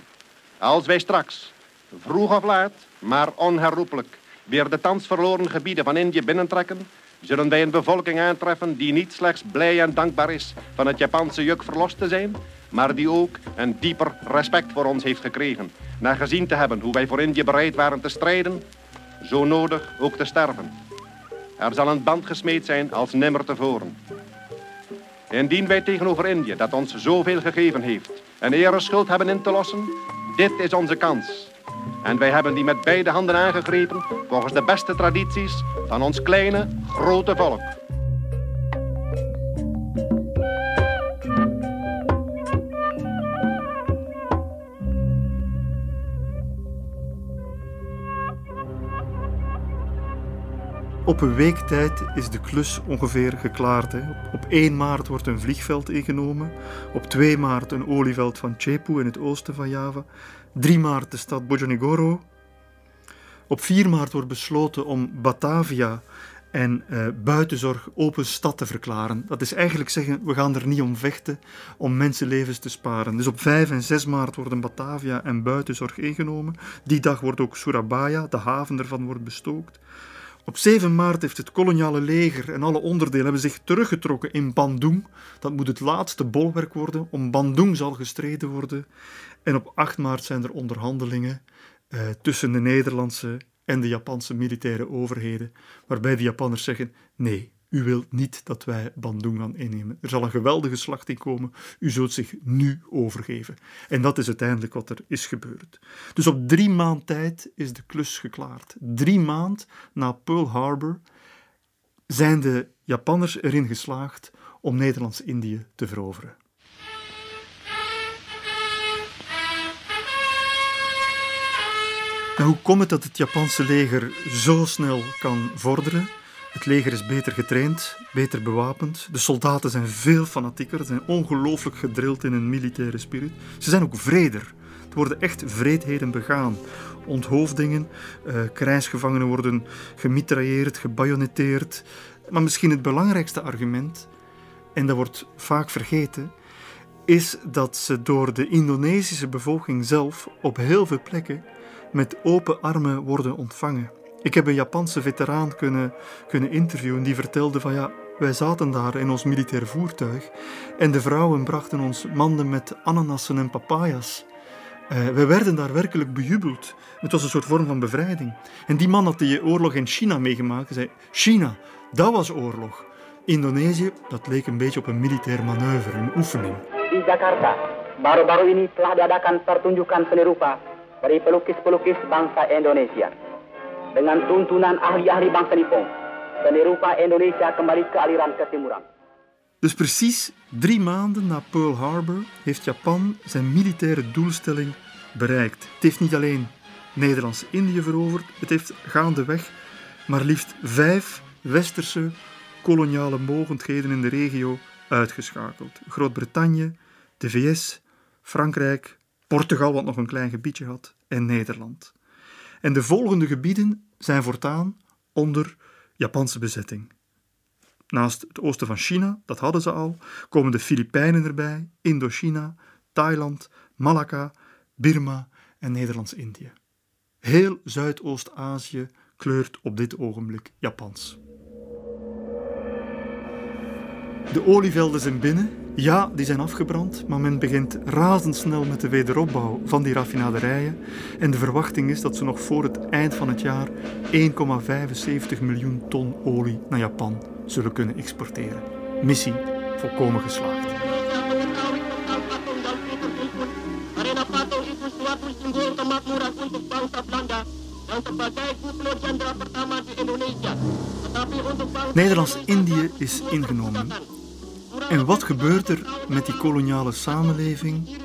K: Als wij straks, vroeg of laat, maar onherroepelijk, weer de thans verloren gebieden van Indië binnentrekken, zullen wij een bevolking aantreffen die niet slechts blij en dankbaar is van het Japanse juk verlost te zijn, maar die ook een dieper respect voor ons heeft gekregen, na gezien te hebben hoe wij voor Indië bereid waren te strijden, zo nodig ook te sterven. Er zal een band gesmeed zijn als nimmer tevoren. Indien wij tegenover Indië, dat ons zoveel gegeven heeft, een ereschuld hebben in te lossen, dit is onze kans. En wij hebben die met beide handen aangegrepen volgens de beste tradities van ons kleine, grote volk.
B: Op een week tijd is de klus ongeveer geklaard. Hè. Op 1 maart wordt een vliegveld ingenomen. Op 2 maart een olieveld van Cepu in het oosten van Java. 3 maart de stad Bojonegoro. Op 4 maart wordt besloten om Batavia en uh, buitenzorg open stad te verklaren. Dat is eigenlijk zeggen, we gaan er niet om vechten om mensenlevens te sparen. Dus op 5 en 6 maart worden Batavia en buitenzorg ingenomen. Die dag wordt ook Surabaya, de haven ervan, wordt bestookt. Op 7 maart heeft het koloniale leger en alle onderdelen hebben zich teruggetrokken in Bandung. Dat moet het laatste bolwerk worden. Om Bandung zal gestreden worden. En op 8 maart zijn er onderhandelingen eh, tussen de Nederlandse en de Japanse militaire overheden, waarbij de Japanners zeggen: nee, u wilt niet dat wij Bandung gaan innemen. Er zal een geweldige slachting komen. U zult zich nu overgeven. En dat is uiteindelijk wat er is gebeurd. Dus op drie maand tijd is de klus geklaard. Drie maand na Pearl Harbor zijn de Japanners erin geslaagd om Nederlands-Indië te veroveren. Hoe komt het dat het Japanse leger zo snel kan vorderen? Het leger is beter getraind, beter bewapend. De soldaten zijn veel fanatieker, ze zijn ongelooflijk gedrild in een militaire spirit. Ze zijn ook vreder. Er worden echt vreedheden begaan. Onthoofdingen, uh, krijgsgevangenen worden gemitrailleerd, gebajonetteerd. Maar misschien het belangrijkste argument, en dat wordt vaak vergeten, is dat ze door de Indonesische bevolking zelf op heel veel plekken met open armen worden ontvangen. Ik heb een Japanse veteraan kunnen, kunnen interviewen die vertelde van ja, wij zaten daar in ons militair voertuig en de vrouwen brachten ons manden met ananassen en papaya's. Uh, wij werden daar werkelijk bejubeld. Het was een soort vorm van bevrijding. En die man had die oorlog in China meegemaakt. Hij zei, China, dat was oorlog. Indonesië, dat leek een beetje op een militair manoeuvre, een oefening.
L: In Jakarta, baru-baru ini telah diadakan pertunjukan dari pelukis-pelukis bangsa Indonesia. Dengan tuntunan ahli-ahli bangsa Nippon. Seni rupa Indonesia kembali ke aliran ketimuran.
B: Dus precies drie maanden na Pearl Harbor heeft Japan zijn militaire doelstelling bereikt. Het heeft niet alleen Nederlands-Indië veroverd, het heeft gaandeweg maar liefst vijf westerse koloniale mogendheden in de regio uitgeschakeld. Groot-Brittannië, de VS, Frankrijk, Portugal, wat nog een klein gebiedje had, en Nederland. En de volgende gebieden zijn voortaan onder Japanse bezetting. Naast het oosten van China, dat hadden ze al, komen de Filipijnen erbij, Indochina, Thailand, Malacca, Birma en Nederlands-Indië. Heel Zuidoost-Azië kleurt op dit ogenblik Japans. De olievelden zijn binnen. Ja, die zijn afgebrand, maar men begint razendsnel met de wederopbouw van die raffinaderijen. En de verwachting is dat ze nog voor het eind van het jaar 1,75 miljoen ton olie naar Japan zullen kunnen exporteren. Missie volkomen geslaagd. Nederlands-Indië is ingenomen. En wat gebeurt er met die koloniale samenleving?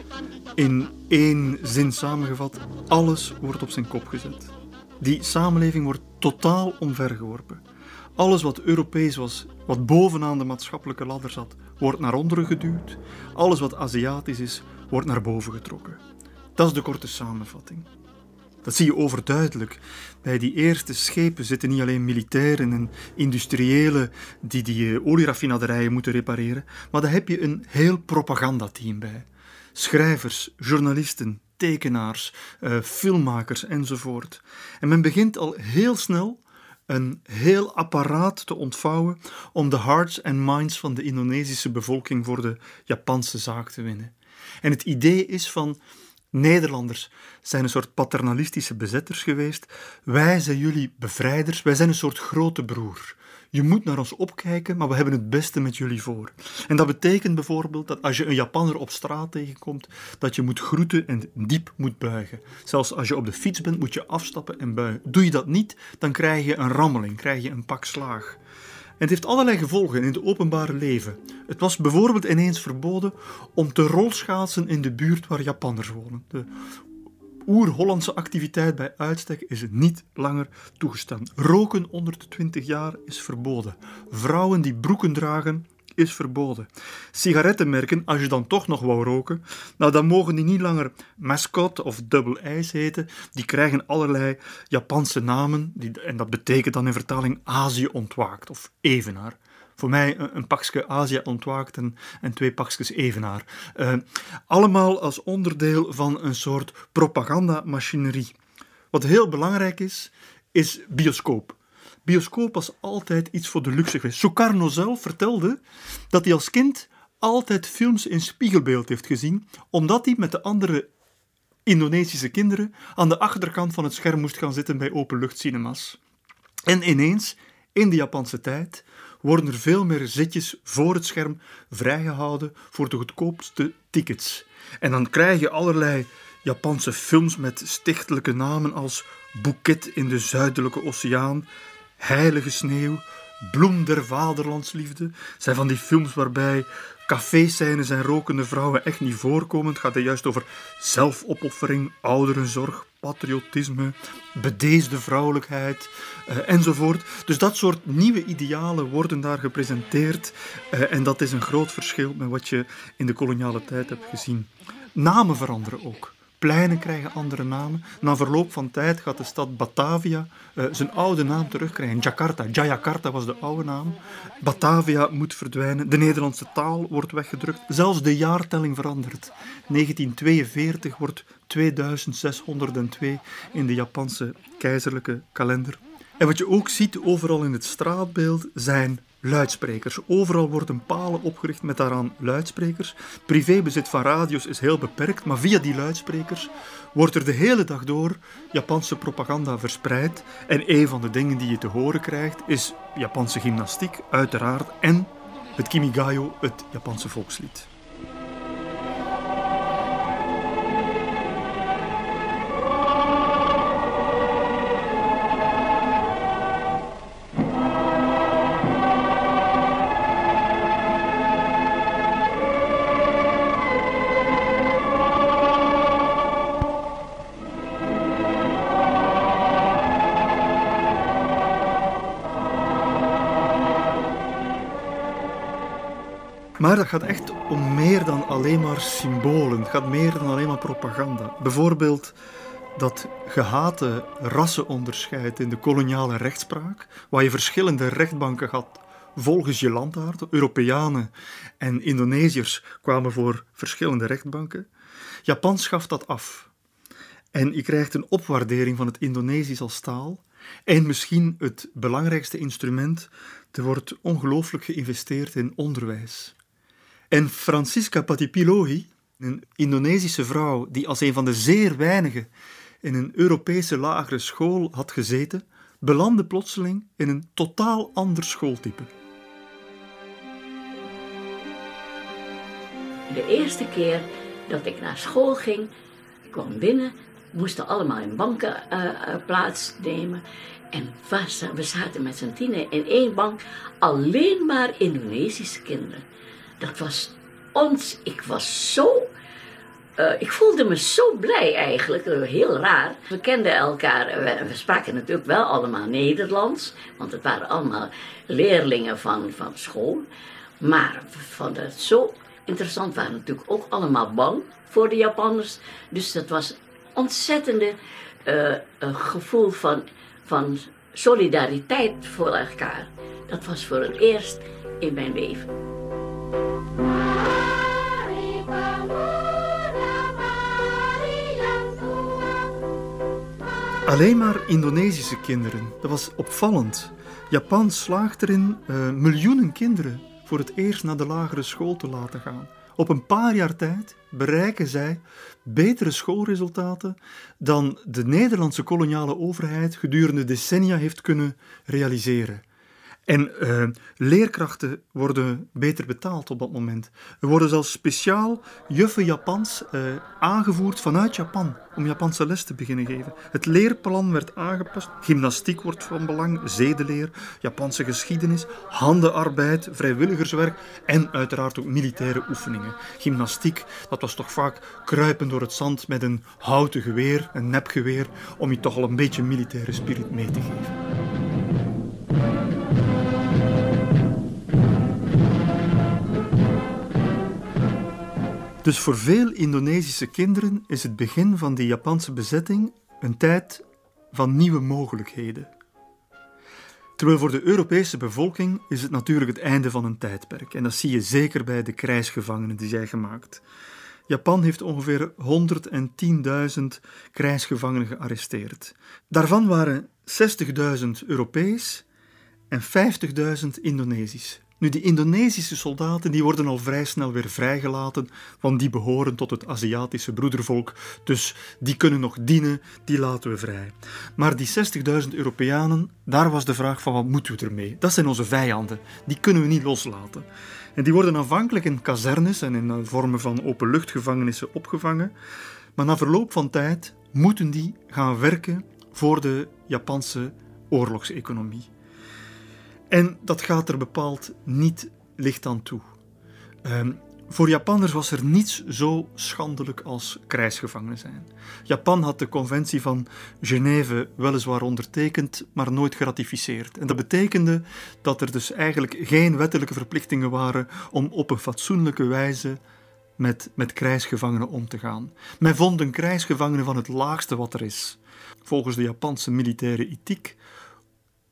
B: In één zin samengevat, alles wordt op zijn kop gezet. Die samenleving wordt totaal omvergeworpen. Alles wat Europees was, wat bovenaan de maatschappelijke ladder zat, wordt naar onderen geduwd. Alles wat Aziatisch is, wordt naar boven getrokken. Dat is de korte samenvatting. Dat zie je overduidelijk. Bij die eerste schepen zitten niet alleen militairen en industriëlen die die eh, olieraffinaderijen moeten repareren, maar daar heb je een heel propagandateam bij. Schrijvers, journalisten, tekenaars, uh, filmmakers enzovoort. En men begint al heel snel een heel apparaat te ontvouwen om de hearts en minds van de Indonesische bevolking voor de Japanse zaak te winnen. En het idee is van Nederlanders zijn een soort paternalistische bezetters geweest. Wij zijn jullie bevrijders, wij zijn een soort grote broer. Je moet naar ons opkijken, maar we hebben het beste met jullie voor. En dat betekent bijvoorbeeld dat als je een Japanner op straat tegenkomt, dat je moet groeten en diep moet buigen. Zelfs als je op de fiets bent, moet je afstappen en buigen. Doe je dat niet, dan krijg je een rammeling, krijg je een pak slaag. Het heeft allerlei gevolgen in het openbare leven. Het was bijvoorbeeld ineens verboden om te rolschaatsen in de buurt waar Japanners wonen. De oer-Hollandse activiteit bij uitstek is niet langer toegestaan. Roken onder de 20 jaar is verboden. Vrouwen die broeken dragen is verboden. Sigarettenmerken, als je dan toch nog wou roken, nou dan mogen die niet langer Mascot of Double Ice heten. Die krijgen allerlei Japanse namen die, en dat betekent dan in vertaling Azië ontwaakt of evenaar. Voor mij een, pakje Azië ontwaakt en, twee pakjes evenaar. Uh, allemaal als onderdeel van een soort propagandamachinerie. Wat heel belangrijk is, is bioscoop. Bioscoop was altijd iets voor de luxe geweest. Sukarno zelf vertelde dat hij als kind altijd films in spiegelbeeld heeft gezien, omdat hij met de andere Indonesische kinderen aan de achterkant van het scherm moest gaan zitten bij openluchtcinema's. En ineens, in de Japanse tijd, worden er veel meer zitjes voor het scherm vrijgehouden voor de goedkoopste tickets. En dan krijg je allerlei Japanse films met stichtelijke namen als Boeket in de Zuidelijke Oceaan, Heilige Sneeuw, Bloem der Vaderlandsliefde. zijn van die films waarbij caféscènes en rokende vrouwen echt niet voorkomen. Het gaat er juist over zelfopoffering, ouderenzorg, patriotisme, bedeesde vrouwelijkheid uh, enzovoort. Dus dat soort nieuwe idealen worden daar gepresenteerd uh, en dat is een groot verschil met wat je in de koloniale tijd hebt gezien. Namen veranderen ook. Pleinen krijgen andere namen. Na verloop van tijd gaat de stad Batavia uh, zijn oude naam terugkrijgen. Jakarta. Jayakarta was de oude naam. Batavia moet verdwijnen. De Nederlandse taal wordt weggedrukt. Zelfs de jaartelling verandert. 1942 wordt 2602 in de Japanse keizerlijke kalender. En wat je ook ziet overal in het straatbeeld zijn luidsprekers. Overal worden palen opgericht met daaraan luidsprekers. Privébezit van radio's is heel beperkt, maar via die luidsprekers wordt er de hele dag door Japanse propaganda verspreid. En een van de dingen die je te horen krijgt is Japanse gymnastiek, uiteraard, en het Kimigayo, het Japanse volkslied. Dat gaat echt om meer dan alleen maar symbolen. Het gaat meer dan alleen maar propaganda. Bijvoorbeeld dat gehate rassenonderscheid in de koloniale rechtspraak, waar je verschillende rechtbanken had volgens je landaard. Europeanen en Indonesiërs kwamen voor verschillende rechtbanken. Japan schaft dat af. En je krijgt een opwaardering van het Indonesisch als taal. En misschien het belangrijkste instrument, er wordt ongelooflijk geïnvesteerd in onderwijs. En Francisca Patipilohi, een Indonesische vrouw die als een van de zeer weinigen in een Europese lagere school had gezeten, belandde plotseling in een totaal ander schooltype.
M: De eerste keer dat ik naar school ging, kwam binnen, moesten allemaal in banken uh, plaatsnemen. En we zaten met z'n tienen in één bank, alleen maar Indonesische kinderen. Dat was ons, ik was zo uh, ik voelde me zo blij eigenlijk, heel raar. We kenden elkaar, we, we, spraken natuurlijk wel allemaal Nederlands, want het waren allemaal leerlingen van, van school. Maar we vonden het zo interessant, we waren natuurlijk ook allemaal bang voor de Japanners. Dus dat was ontzettende uh, gevoel van, van solidariteit voor elkaar. Dat was voor het eerst in mijn leven.
B: Alleen maar Indonesische kinderen. Dat was opvallend. Japan slaagt erin uh, miljoenen kinderen voor het eerst naar de lagere school te laten gaan. Op een paar jaar tijd bereiken zij betere schoolresultaten dan de Nederlandse koloniale overheid gedurende decennia heeft kunnen realiseren. En uh, leerkrachten worden beter betaald op dat moment. Er worden zelfs speciaal juffen Japans uh, aangevoerd vanuit Japan om Japanse les te beginnen geven. Het leerplan werd aangepast. Gymnastiek wordt van belang, zedeleer, Japanse geschiedenis, handenarbeid, vrijwilligerswerk en uiteraard ook militaire oefeningen. Gymnastiek, dat was toch vaak kruipen door het zand met een houten geweer, een nepgeweer, om je toch al een beetje militaire spirit mee te geven. Dus voor veel Indonesische kinderen is het begin van de Japanse bezetting een tijd van nieuwe mogelijkheden. Terwijl voor de Europese bevolking is het natuurlijk het einde van een tijdperk. En dat zie je zeker bij de krijgsgevangenen die zij gemaakt. Japan heeft ongeveer 110.000 krijgsgevangenen gearresteerd. Daarvan waren 60.000 Europees en 50.000 Indonesisch. Nu, die Indonesische soldaten die worden al vrij snel weer vrijgelaten, want die behoren tot het Aziatische broedervolk, dus die kunnen nog dienen, die laten we vrij. Maar die 60.000 Europeanen, daar was de vraag van wat moeten we ermee? Dat zijn onze vijanden, die kunnen we niet loslaten. En die worden aanvankelijk in kazernes en in vormen van openluchtgevangenissen opgevangen, maar na verloop van tijd moeten die gaan werken voor de Japanse oorlogseconomie. En dat gaat er bepaald niet licht aan toe. Um, voor Japanners was er niets zo schandelijk als krijgsgevangenen zijn. Japan had de conventie van Genève weliswaar ondertekend, maar nooit geratificeerd. En dat betekende dat er dus eigenlijk geen wettelijke verplichtingen waren om op een fatsoenlijke wijze met, met krijgsgevangenen om te gaan. Men vond een krijgsgevangene van het laagste wat er is. Volgens de Japanse militaire ethiek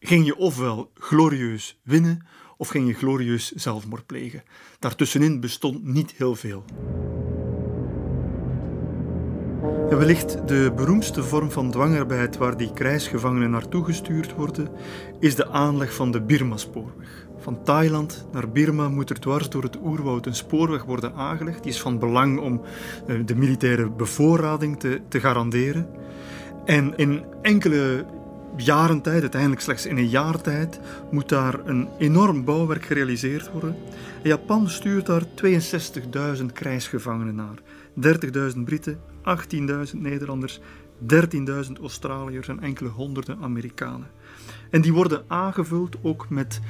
B: ging je ofwel glorieus winnen of ging je glorieus zelfmoord plegen. Daartussenin bestond niet heel veel. Wellicht de beroemdste vorm van dwangarbeid waar die krijgsgevangenen naartoe gestuurd worden, is de aanleg van de Birma-spoorweg. Van Thailand naar Birma moet er dwars door het oerwoud een spoorweg worden aangelegd. Die is van belang om eh, de militaire bevoorrading te, te garanderen. En in enkele jaren tijd, uiteindelijk slechts in een jaar tijd, moet daar een enorm bouwwerk gerealiseerd worden. Japan stuurt daar 62.000 krijgsgevangenen naar. 30.000 Britten, 18.000 Nederlanders, 13.000 Australiërs en enkele honderden Amerikanen. En die worden aangevuld ook met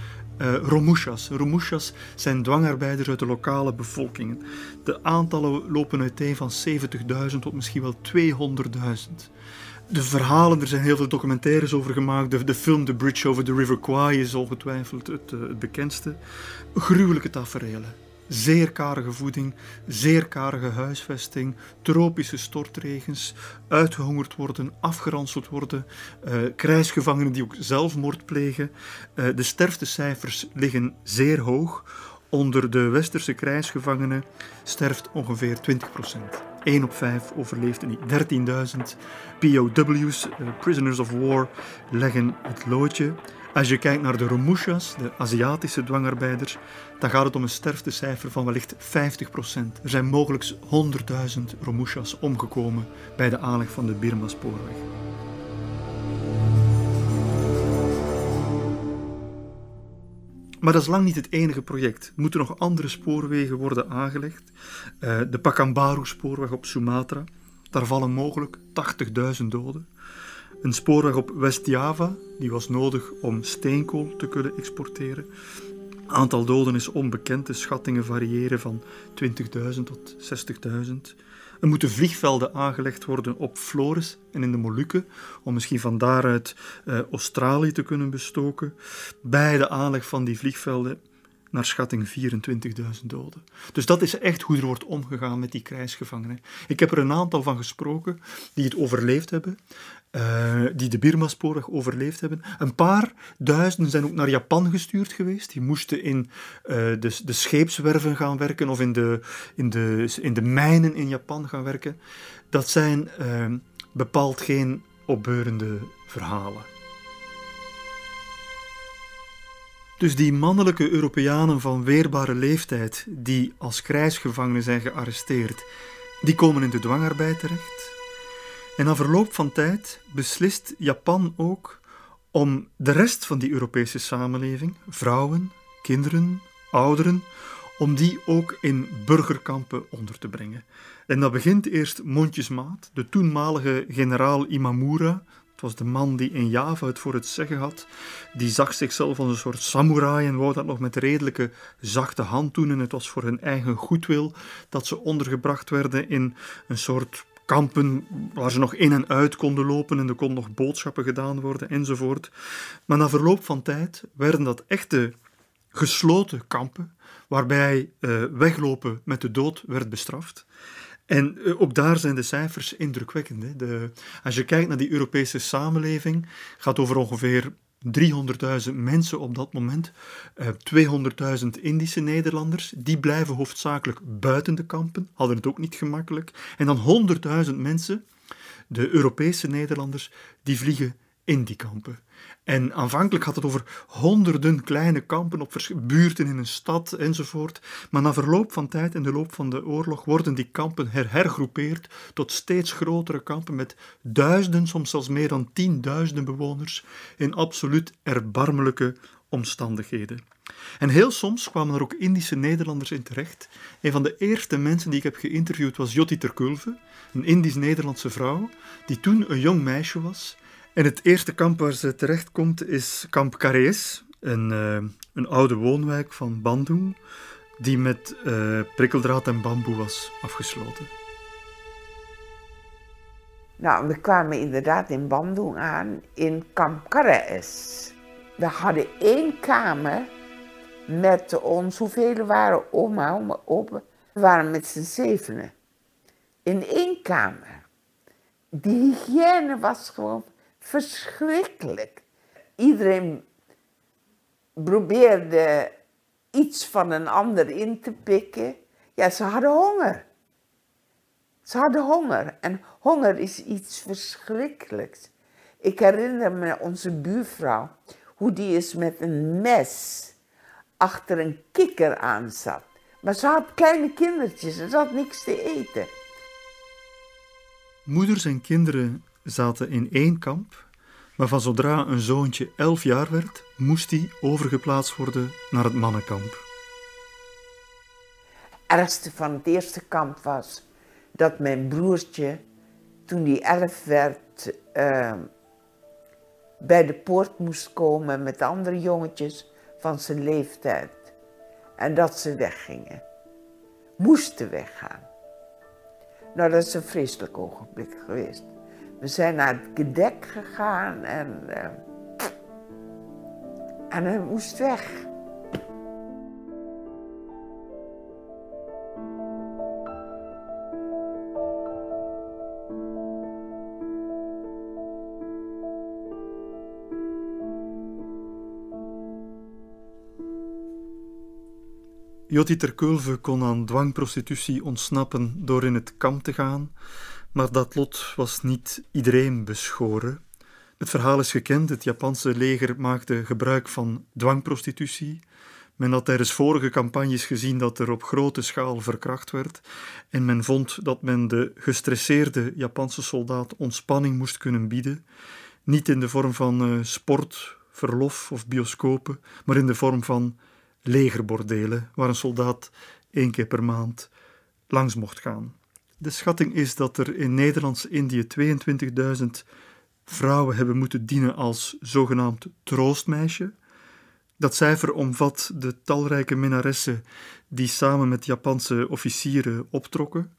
B: uh, romushas. Romushas zijn dwangarbeiders uit de lokale bevolkingen. De aantallen lopen uiteen van 70.000 tot misschien wel 200.000 de verhalen, er zijn heel veel documentaires over gemaakt. De, de film The Bridge Over the River Kwai is ongetwijfeld het, eh, het bekendste. Gruwelijke tafereelen. zeer karige voeding, zeer karige huisvesting, tropische stortregens, uitgehongerd worden, afgeranseld worden, uh, krijgsgevangenen die ook zelfmoord plegen. Uh, de sterftecijfers liggen zeer hoog. Onder de westerse krijgsgevangenen sterft ongeveer 20 procent. 1 op 5 overleeft niet. 13.000 POW's, uh, prisoners of war, leggen het loodje. Als je kijkt naar de Romushas, de Aziatische dwangarbeiders, dan gaat het om een sterftecijfer van wellicht 50%. Er zijn mogelijk 100.000 Romushas omgekomen bij de aanleg van de Birma-spoorweg. Maar dat is lang niet het enige project. Er moeten nog andere spoorwegen worden aangelegd. Uh, de Pakambaru-spoorweg op Sumatra. Daar vallen mogelijk 80.000 doden. Een spoorweg op West-Java, die was nodig om steenkool te kunnen exporteren. Aantal doden is onbekend, de schattingen variëren van 20.000 tot 60.000. Er moeten vliegvelden aangelegd worden op Flores en in de Molukken, om misschien van daaruit uh, Australië te kunnen bestoken. Bij de aanleg van die vliegvelden naar schatting 24.000 doden. Dus dat is echt hoe er wordt omgegaan met die krijgsgevangenen. Ik heb er een aantal van gesproken die het overleefd hebben. Uh, die de Birma-spoorweg overleefd hebben. Een paar duizenden zijn ook naar Japan gestuurd geweest. Die moesten in uh, de, de scheepswerven gaan werken of in de, in, de, in de mijnen in Japan gaan werken. Dat zijn uh, bepaald geen opbeurende verhalen. Dus die mannelijke Europeanen van weerbare leeftijd, die als krijgsgevangenen zijn gearresteerd, die komen in de dwangarbeid terecht. En na verloop van tijd beslist Japan ook om de rest van die Europese samenleving, vrouwen, kinderen, ouderen, om die ook in burgerkampen onder te brengen. En dat begint eerst mondjesmaat. De toenmalige generaal Imamura, het was de man die in Java het voor het zeggen had, die zag zichzelf als een soort samurai en wou dat nog met redelijke zachte hand doen. En het was voor hun eigen goedwil dat ze ondergebracht werden in een soort kampen waar ze nog in en uit konden lopen en er konden nog boodschappen gedaan worden enzovoort. Maar na verloop van tijd werden dat echte gesloten kampen waarbij uh, weglopen met de dood werd bestraft. En uh, ook daar zijn de cijfers indrukwekkend. Hè. De, als je kijkt naar die Europese samenleving, gaat over ongeveer 300.000 mensen op dat moment, uh, 200.000 Indische Nederlanders, die blijven hoofdzakelijk buiten de kampen, hadden het ook niet gemakkelijk. En dan 100.000 mensen, de Europese Nederlanders, die vliegen in die kampen. En aanvankelijk had het over honderden kleine kampen op buurten in een stad enzovoort. Maar na verloop van tijd en de loop van de oorlog worden die kampen her hergroepeerd tot steeds grotere kampen met duizenden, soms zelfs meer dan tienduizenden bewoners in absoluut erbarmelijke omstandigheden. En heel soms kwamen er ook Indische Nederlanders in terecht. Een van de eerste mensen die ik heb geïnterviewd was Jotti Terkulve, een Indisch-Nederlandse vrouw, die toen een jong meisje was en het eerste kamp waar ze terechtkomt is kamp Karees, een, uh, een oude woonwijk van Bandung, die met uh, prikkeldraad en bamboe was afgesloten.
N: Nou, we kwamen inderdaad in Bandung aan, in kamp Karees. We hadden één kamer met ons, hoeveel waren oma, oma, opa? We waren met z'n zevenen. In één kamer. Die hygiëne was gewoon verschrikkelijk. Iedereen probeerde iets van een ander in te pikken. Ja, ze hadden honger. Ze hadden honger. En honger is iets verschrikkelijks. Ik herinner me onze buurvrouw, hoe die eens met een mes achter een kikker aan zat. Maar ze had kleine kindertjes en ze had niks te eten.
B: Moeders en kinderen zaten in één kamp, maar van zodra een zoontje elf jaar werd, moest hij overgeplaatst worden naar het mannenkamp.
N: Het ergste van het eerste kamp was dat mijn broertje, toen hij elf werd, uh, bij de poort moest komen met andere jongetjes van zijn leeftijd. En dat ze weggingen. Moesten weggaan. Nou, dat is een vreselijk ogenblik geweest. We zijn naar het gedek gegaan en. Uh, en hij moest weg.
B: Jotti Terkulve kon aan dwangprostitutie ontsnappen door in het kamp te gaan maar dat lot was niet iedereen beschoren. Het verhaal is gekend, het Japanse leger maakte gebruik van dwangprostitutie. Men had tijdens vorige campagnes gezien dat er op grote schaal verkracht werd en men vond dat men de gestresseerde Japanse soldaat ontspanning moest kunnen bieden, niet in de vorm van uh, sport, verlof of bioscopen, maar in de vorm van legerbordelen, waar een soldaat één keer per maand langs mocht gaan. De schatting is dat er in Nederlands-Indië 22.000 vrouwen hebben moeten dienen als zogenaamd troostmeisje. Dat cijfer omvat de talrijke minnaressen die samen met Japanse officieren optrokken,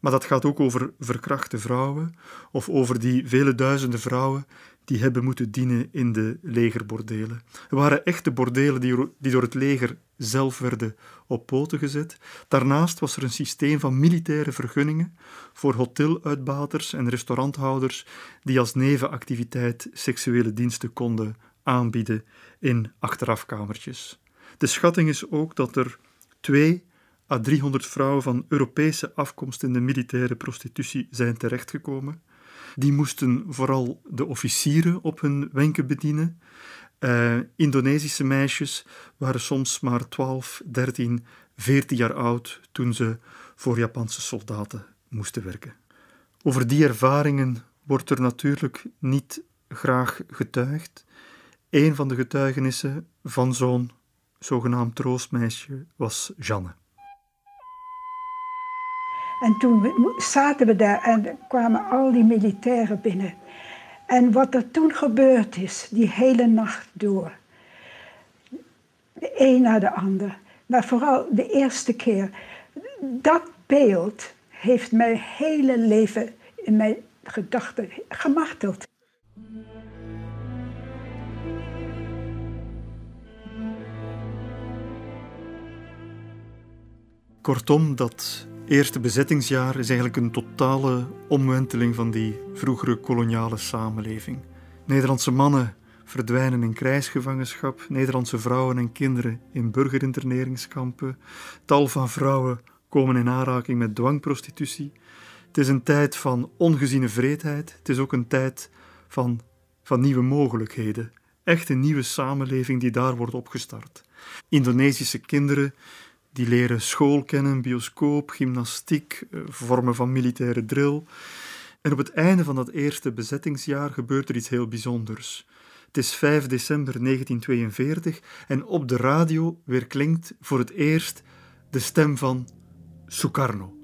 B: maar dat gaat ook over verkrachte vrouwen of over die vele duizenden vrouwen die hebben moeten dienen in de legerbordelen. Er waren echte bordelen die, die door het leger zelf werden op poten gezet. Daarnaast was er een systeem van militaire vergunningen voor hoteluitbaters en restauranthouders die als nevenactiviteit seksuele diensten konden aanbieden in achterafkamertjes. De schatting is ook dat er twee à 300 vrouwen van Europese afkomst in de militaire prostitutie zijn terechtgekomen. Die moesten vooral de officieren op hun wenken bedienen. Uh, Indonesische meisjes waren soms maar 12, 13, 14 jaar oud toen ze voor Japanse soldaten moesten werken. Over die ervaringen wordt er natuurlijk niet graag getuigd. Een van de getuigenissen van zo'n zogenaamd troostmeisje was Janne.
O: En toen zaten we daar en kwamen al die militairen binnen. En wat er toen gebeurd is, die hele nacht door. De een na de ander. Maar vooral de eerste keer. Dat beeld heeft mijn hele leven in mijn gedachten gemarteld.
B: Kortom, dat eerste bezettingsjaar is eigenlijk een totale omwenteling van die vroegere koloniale samenleving. Nederlandse mannen verdwijnen in krijgsgevangenschap, Nederlandse vrouwen en kinderen in burgerinterneringskampen, tal van vrouwen komen in aanraking met dwangprostitutie. Het is een tijd van ongeziene vreedheid, het is ook een tijd van, van nieuwe mogelijkheden. Echt een nieuwe samenleving die daar wordt opgestart. Indonesische kinderen die leren school kennen, bioscoop, gymnastiek, eh, vormen van militaire drill. En op het einde van dat eerste bezettingsjaar gebeurt er iets heel bijzonders. Het is 5 december 1942 en op de radio weer klinkt voor het eerst de stem van Sukarno.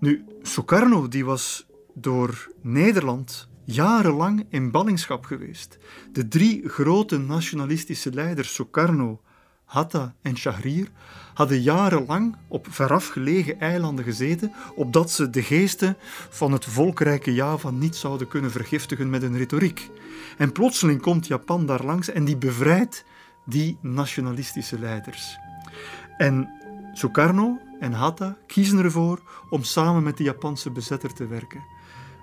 B: Nu, Sukarno die was door Nederland jarenlang in ballingschap geweest. De drie grote nationalistische leiders, Sukarno, Hatta en Shahrir, hadden jarenlang op verafgelegen eilanden gezeten, opdat ze de geesten van het volkrijke Java niet zouden kunnen vergiftigen met hun retoriek. En plotseling komt Japan daar langs en die bevrijdt die nationalistische leiders. En Sukarno en Hatta kiezen ervoor om samen met de Japanse bezetter te werken.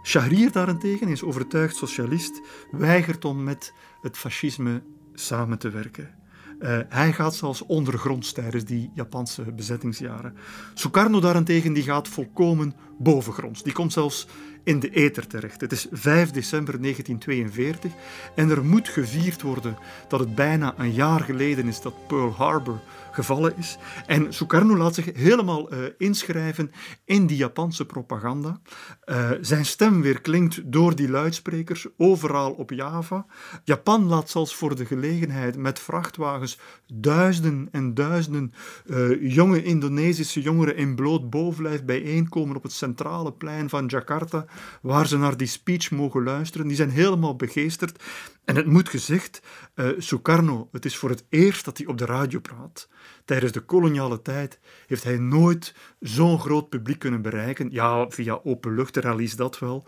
B: Shahrir daarentegen is overtuigd socialist, weigert om met het fascisme samen te werken. Uh, hij gaat zelfs ondergronds tijdens die Japanse bezettingsjaren. Sukarno daarentegen die gaat volkomen bovengronds. Die komt zelfs in de ether terecht. Het is 5 december 1942 en er moet gevierd worden dat het bijna een jaar geleden is dat Pearl Harbor gevallen is. En Sukarno laat zich helemaal uh, inschrijven in die Japanse propaganda. Uh, zijn stem weer klinkt door die luidsprekers overal op Java. Japan laat zelfs voor de gelegenheid met vrachtwagens duizenden en duizenden uh, jonge Indonesische jongeren in bloot bovenlijf bijeenkomen op het centrale plein van Jakarta, waar ze naar die speech mogen luisteren. Die zijn helemaal begeesterd. En het moet gezegd, uh, Sukarno, het is voor het eerst dat hij op de radio praat. Tijdens de koloniale tijd heeft hij nooit zo'n groot publiek kunnen bereiken. Ja, via openluchtrallies dat wel.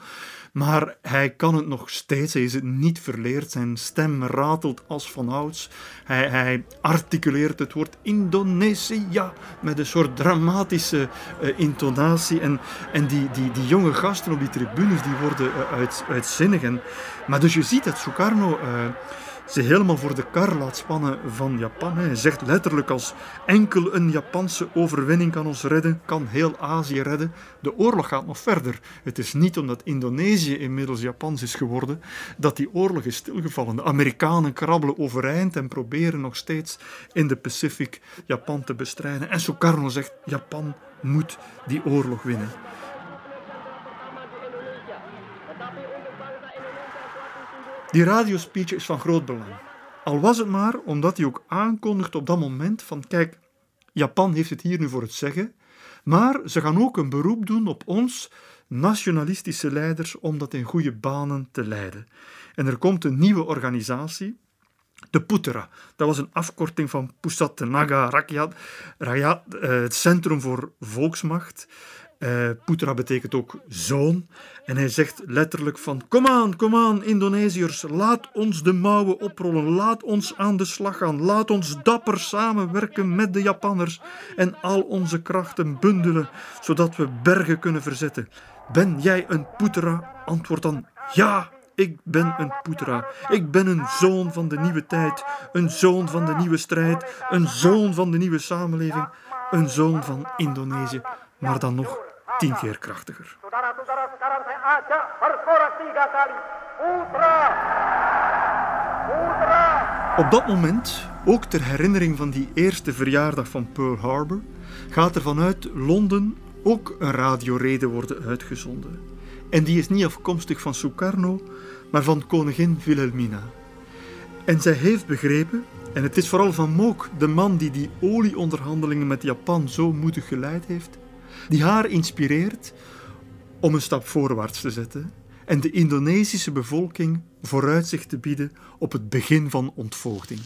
B: Maar hij kan het nog steeds, hij is het niet verleerd. Zijn stem ratelt als vanouds. Hij, hij articuleert het woord Indonesia met een soort dramatische uh, intonatie. En, en die, die, die jonge gasten op die tribunes die worden uh, uit, uitzinnig. En, maar dus je ziet dat Sukarno... Uh, ze helemaal voor de kar laat spannen van Japan. Hij zegt letterlijk als enkel een Japanse overwinning kan ons redden, kan heel Azië redden. De oorlog gaat nog verder. Het is niet omdat Indonesië inmiddels Japans is geworden dat die oorlog is stilgevallen. De Amerikanen krabbelen overeind en proberen nog steeds in de Pacific Japan te bestrijden. En Sukarno zegt, Japan moet die oorlog winnen. Die radiospeech is van groot belang. Al was het maar omdat hij ook aankondigt op dat moment van kijk, Japan heeft het hier nu voor het zeggen, maar ze gaan ook een beroep doen op ons, nationalistische leiders, om dat in goede banen te leiden. En er komt een nieuwe organisatie, de Putra. Dat was een afkorting van Pusat Naga Rakyat, Rakyat eh, het Centrum voor Volksmacht. Uh, Putra betekent ook zoon. En hij zegt letterlijk van, kom aan, kom aan, Indonesiërs, laat ons de mouwen oprollen, laat ons aan de slag gaan, laat ons dapper samenwerken met de Japanners en al onze krachten bundelen, zodat we bergen kunnen verzetten. Ben jij een Putra? Antwoord dan ja. Ik ben een Putra. Ik ben een zoon van de nieuwe tijd, een zoon van de nieuwe strijd, een zoon van de nieuwe samenleving, een zoon van Indonesië, maar dan nog tien keer krachtiger. Op dat moment, ook ter herinnering van die eerste verjaardag van Pearl Harbor, gaat er vanuit Londen ook een radiorede worden uitgezonden. En die is niet afkomstig van Sukarno, maar van koningin Wilhelmina. En zij heeft begrepen, en het is vooral Van Mook, de man die die olieonderhandelingen met Japan zo moedig geleid heeft, die haar inspireert om een stap voorwaarts te zetten en de Indonesische bevolking vooruitzicht te bieden op het begin van ontvoogding.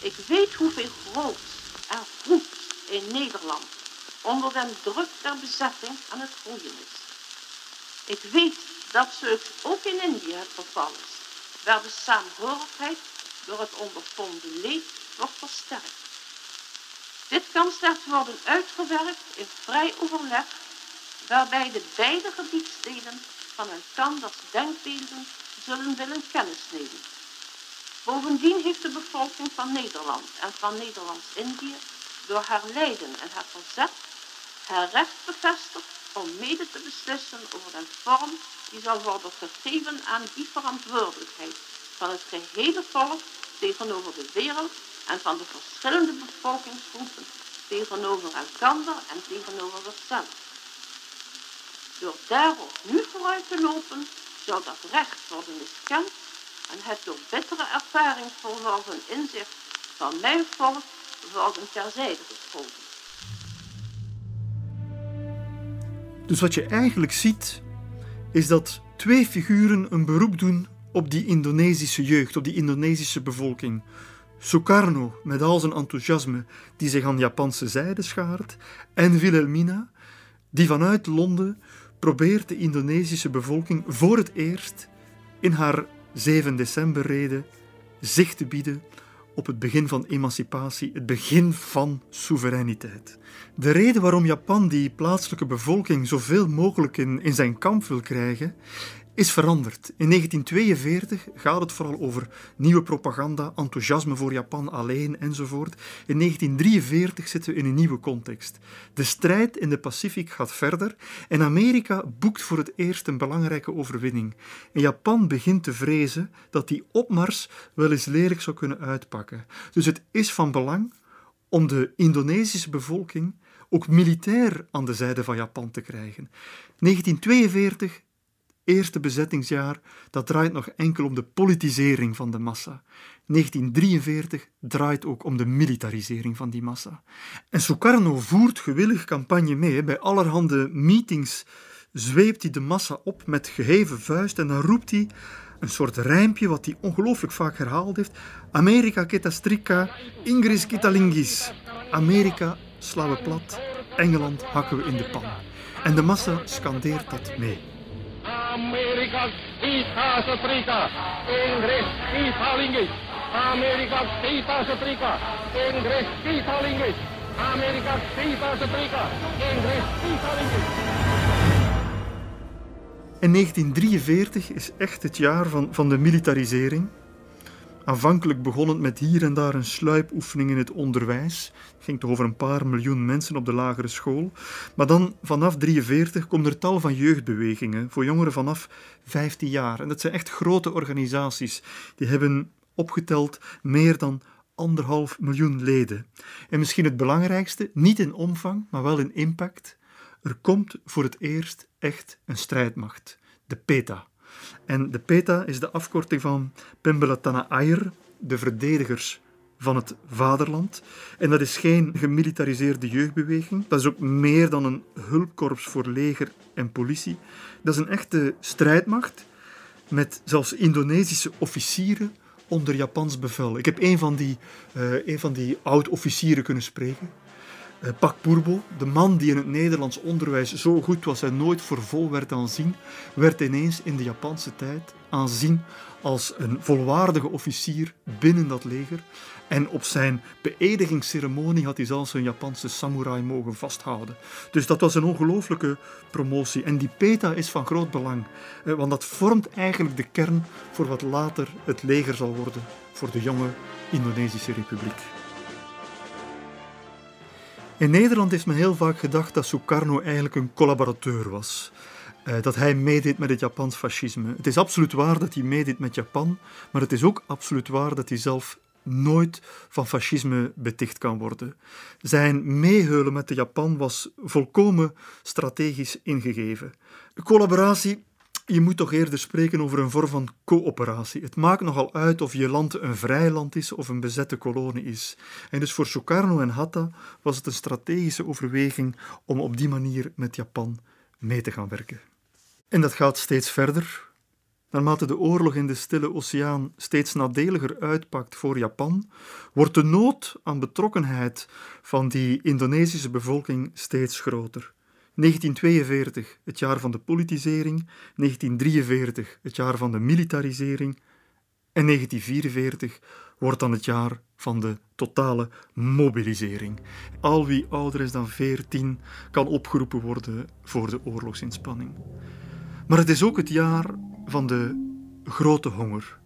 E: Ik weet hoeveel groot en goed in Nederland onder de druk der bezetting aan het groeien is. Ik weet dat zoiets ook in Indië het geval is, waar de saamhorigheid door het ondervonden leed wordt versterkt. Dit kan slechts worden uitgewerkt in vrij overleg, waarbij de beide gebiedsdelen van elkanders denkbeelden zullen willen kennisnemen. Bovendien heeft de bevolking van Nederland en van Nederlands-Indië door haar lijden en haar verzet haar recht bevestigd om mede te beslissen over de vorm die zal worden gegeven aan die verantwoordelijkheid van het gehele volk tegenover de wereld en van de verschillende bevolkingsgroepen tegenover elkander en tegenover zichzelf. Door daarop nu vooruit te lopen, zou dat recht worden miskend en het door bittere ervaring verworven inzicht van mijn volk worden terzijde geschoven.
B: Dus wat je eigenlijk ziet, is dat twee figuren een beroep doen op die Indonesische jeugd, op die Indonesische bevolking. Sukarno met al zijn enthousiasme die zich aan Japanse zijde schaart, en Wilhelmina die vanuit Londen probeert de Indonesische bevolking voor het eerst in haar 7 decemberrede zicht te bieden op het begin van emancipatie, het begin van soevereiniteit. De reden waarom Japan die plaatselijke bevolking zoveel mogelijk in, in zijn kamp wil krijgen, is veranderd. In 1942 gaat het vooral over nieuwe propaganda, enthousiasme voor Japan alleen enzovoort. In 1943 zitten we in een nieuwe context. De strijd in de Pacific gaat verder en Amerika boekt voor het eerst een belangrijke overwinning. En Japan begint te vrezen dat die opmars wel eens lelijk zou kunnen uitpakken. Dus het is van belang om de Indonesische bevolking ook militair aan de zijde van Japan te krijgen. 1942 eerste bezettingsjaar, dat draait nog enkel om de politisering van de massa. 1943 draait ook om de militarisering van die massa. En Sukarno voert gewillig campagne mee. Bij allerhande meetings zweept hij de massa op met geheven vuist en dan roept hij een soort rijmpje wat hij ongelooflijk vaak herhaald heeft. Amerika ketastrika, Ingris kitalingis. Amerika slaan we plat, Engeland hakken we in de pan. En de massa scandeert dat mee. Amerika kita setrika, Inggris kita linggis. Amerika kita setrika, Inggris kita linggis. Amerika kita setrika, Inggris kita linggis. En 1943 is echt het jaar van, van de militarisering. Aanvankelijk begon het met hier en daar een sluipoefening in het onderwijs. Het ging toch over een paar miljoen mensen op de lagere school. Maar dan, vanaf 43, komt er tal van jeugdbewegingen voor jongeren vanaf 15 jaar. En dat zijn echt grote organisaties. Die hebben opgeteld meer dan anderhalf miljoen leden. En misschien het belangrijkste, niet in omvang, maar wel in impact. Er komt voor het eerst echt een strijdmacht, de PETA. En de PETA is de afkorting van Pembelatana Ayer, de verdedigers van het vaderland. En dat is geen gemilitariseerde jeugdbeweging. Dat is ook meer dan een hulpkorps voor leger en politie. Dat is een echte strijdmacht met zelfs Indonesische officieren onder Japans bevel. Ik heb een van die, uh, van die oud-officieren kunnen spreken. Uh, Pak Purbo, de man die in het Nederlands onderwijs zo goed was en nooit voor vol werd aanzien, werd ineens in de Japanse tijd aanzien als een volwaardige officier binnen dat leger. En op zijn beëdigingsceremonie had hij zelfs een Japanse samurai mogen vasthouden. Dus dat was een ongelooflijke promotie. En die PETA is van groot belang, eh, want dat vormt eigenlijk de kern voor wat later het leger zal worden voor de jonge Indonesische Republiek. In Nederland is men heel vaak gedacht dat Sukarno eigenlijk een collaborateur was. Uh, dat hij meedeed met het Japans fascisme. Het is absoluut waar dat hij meedeed met Japan, maar het is ook absoluut waar dat hij zelf nooit van fascisme beticht kan worden. Zijn meeheulen met de Japan was volkomen strategisch ingegeven. Collaboratie, je moet toch eerder spreken over een vorm van coöperatie. Het maakt nogal uit of je land een vrij land is of een bezette kolonie is. En dus voor Sukarno en Hatta was het een strategische overweging om op die manier met Japan mee te gaan werken. En dat gaat steeds verder. Naarmate de oorlog in de Stille Oceaan steeds nadeliger uitpakt voor Japan, wordt de nood aan betrokkenheid van die Indonesische bevolking steeds groter. 1942, het jaar van de politisering, 1943, het jaar van de militarisering en 1944 wordt dan het jaar van de totale mobilisering. Al wie ouder is dan 14 kan opgeroepen worden voor de oorlogsinspanning. Maar het is ook het jaar van de grote honger.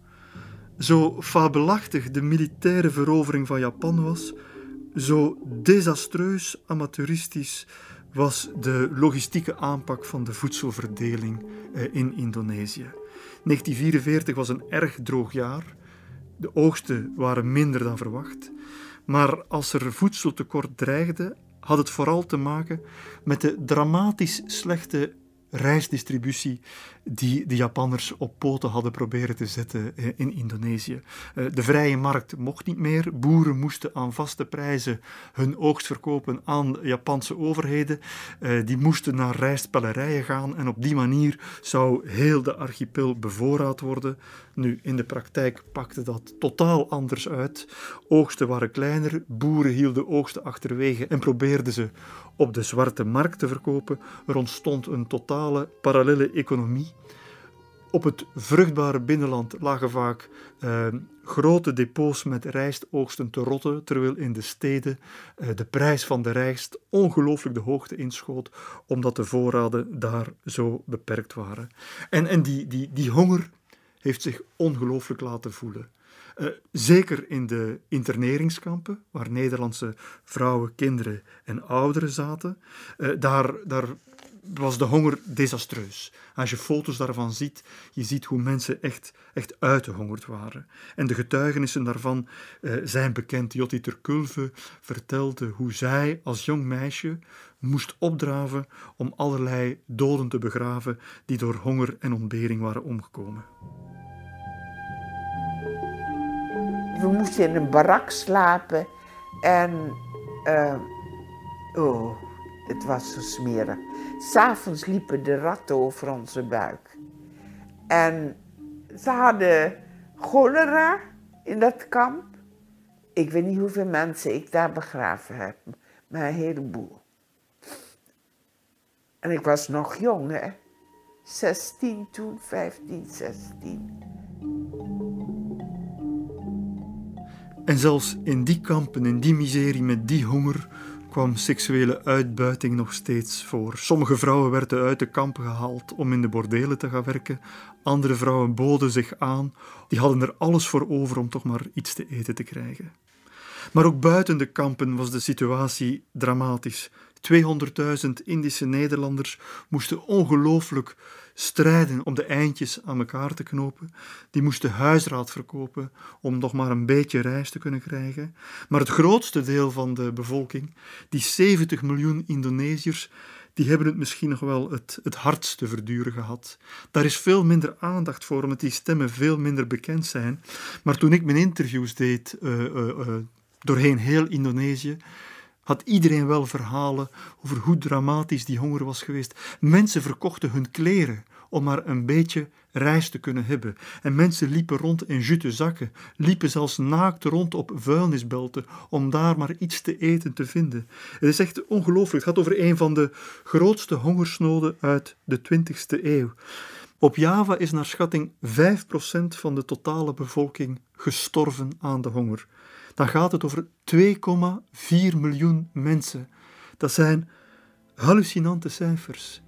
B: Zo fabelachtig de militaire verovering van Japan was, zo desastreus amateuristisch was de logistieke aanpak van de voedselverdeling eh, in Indonesië. 1944 was een erg droog jaar. De oogsten waren minder dan verwacht. Maar als er voedseltekort dreigde, had het vooral te maken met de dramatisch slechte reisdistributie die de Japanners op poten hadden proberen te zetten eh, in Indonesië. Eh, de vrije markt mocht niet meer. Boeren moesten aan vaste prijzen hun oogst verkopen aan Japanse overheden. Eh, die moesten naar rijstpellerijen gaan en op die manier zou heel de archipel bevoorraad worden. Nu, in de praktijk pakte dat totaal anders uit. Oogsten waren kleiner, boeren hielden oogsten achterwege en probeerden ze op de zwarte markt te verkopen. Er ontstond een totale parallele economie. Op het vruchtbare binnenland lagen vaak eh, grote depots met rijstoogsten te rotten, terwijl in de steden eh, de prijs van de rijst ongelooflijk de hoogte inschoot, omdat de voorraden daar zo beperkt waren. En, en die, die, die honger heeft zich ongelooflijk laten voelen. Uh, zeker in de interneringskampen, waar Nederlandse vrouwen, kinderen en ouderen zaten, uh, daar, daar was de honger desastreus. Als je foto's daarvan ziet, je ziet hoe mensen echt, echt uitgehongerd waren. En de getuigenissen daarvan uh, zijn bekend. Jotti Terkulve vertelde hoe zij als jong meisje moest opdraven om allerlei doden te begraven die door honger en ontbering waren omgekomen.
N: We moesten in een barak slapen en. Uh, oh, het was zo smerig. S'avonds liepen de ratten over onze buik. En ze hadden cholera in dat kamp. Ik weet niet hoeveel mensen ik daar begraven heb, maar een heleboel. En ik was nog jong, hè? 16 toen, 15, 16.
B: En zelfs in die kampen, in die miserie, met die honger, kwam seksuele uitbuiting nog steeds voor. Sommige vrouwen werden uit de kampen gehaald om in de bordelen te gaan werken. Andere vrouwen boden zich aan. Die hadden er alles voor over om toch maar iets te eten te krijgen. Maar ook buiten de kampen was de situatie dramatisch. 200.000 Indische Nederlanders moesten ongelooflijk strijden om de eindjes aan elkaar te knopen. Die moesten huisraad verkopen om nog maar een beetje reis te kunnen krijgen. Maar het grootste deel van de bevolking, die 70 miljoen Indonesiërs, die hebben het misschien nog wel het, het hardst te verduren gehad. Daar is veel minder aandacht voor, omdat die stemmen veel minder bekend zijn. Maar toen ik mijn interviews deed uh, uh, uh, doorheen heel Indonesië, had iedereen wel verhalen over hoe dramatisch die honger was geweest. Mensen verkochten hun kleren om maar een beetje reis te kunnen hebben. En mensen liepen rond in jute zakken, liepen zelfs naakt rond op vuilnisbelten om daar maar iets te eten te vinden. Het is echt ongelooflijk. Het gaat over een van de grootste hongersnoden uit de 20e eeuw. Op Java is naar schatting 5% van de totale bevolking gestorven aan de honger dan gaat het over 2,4 miljoen mensen. Dat zijn hallucinante cijfers.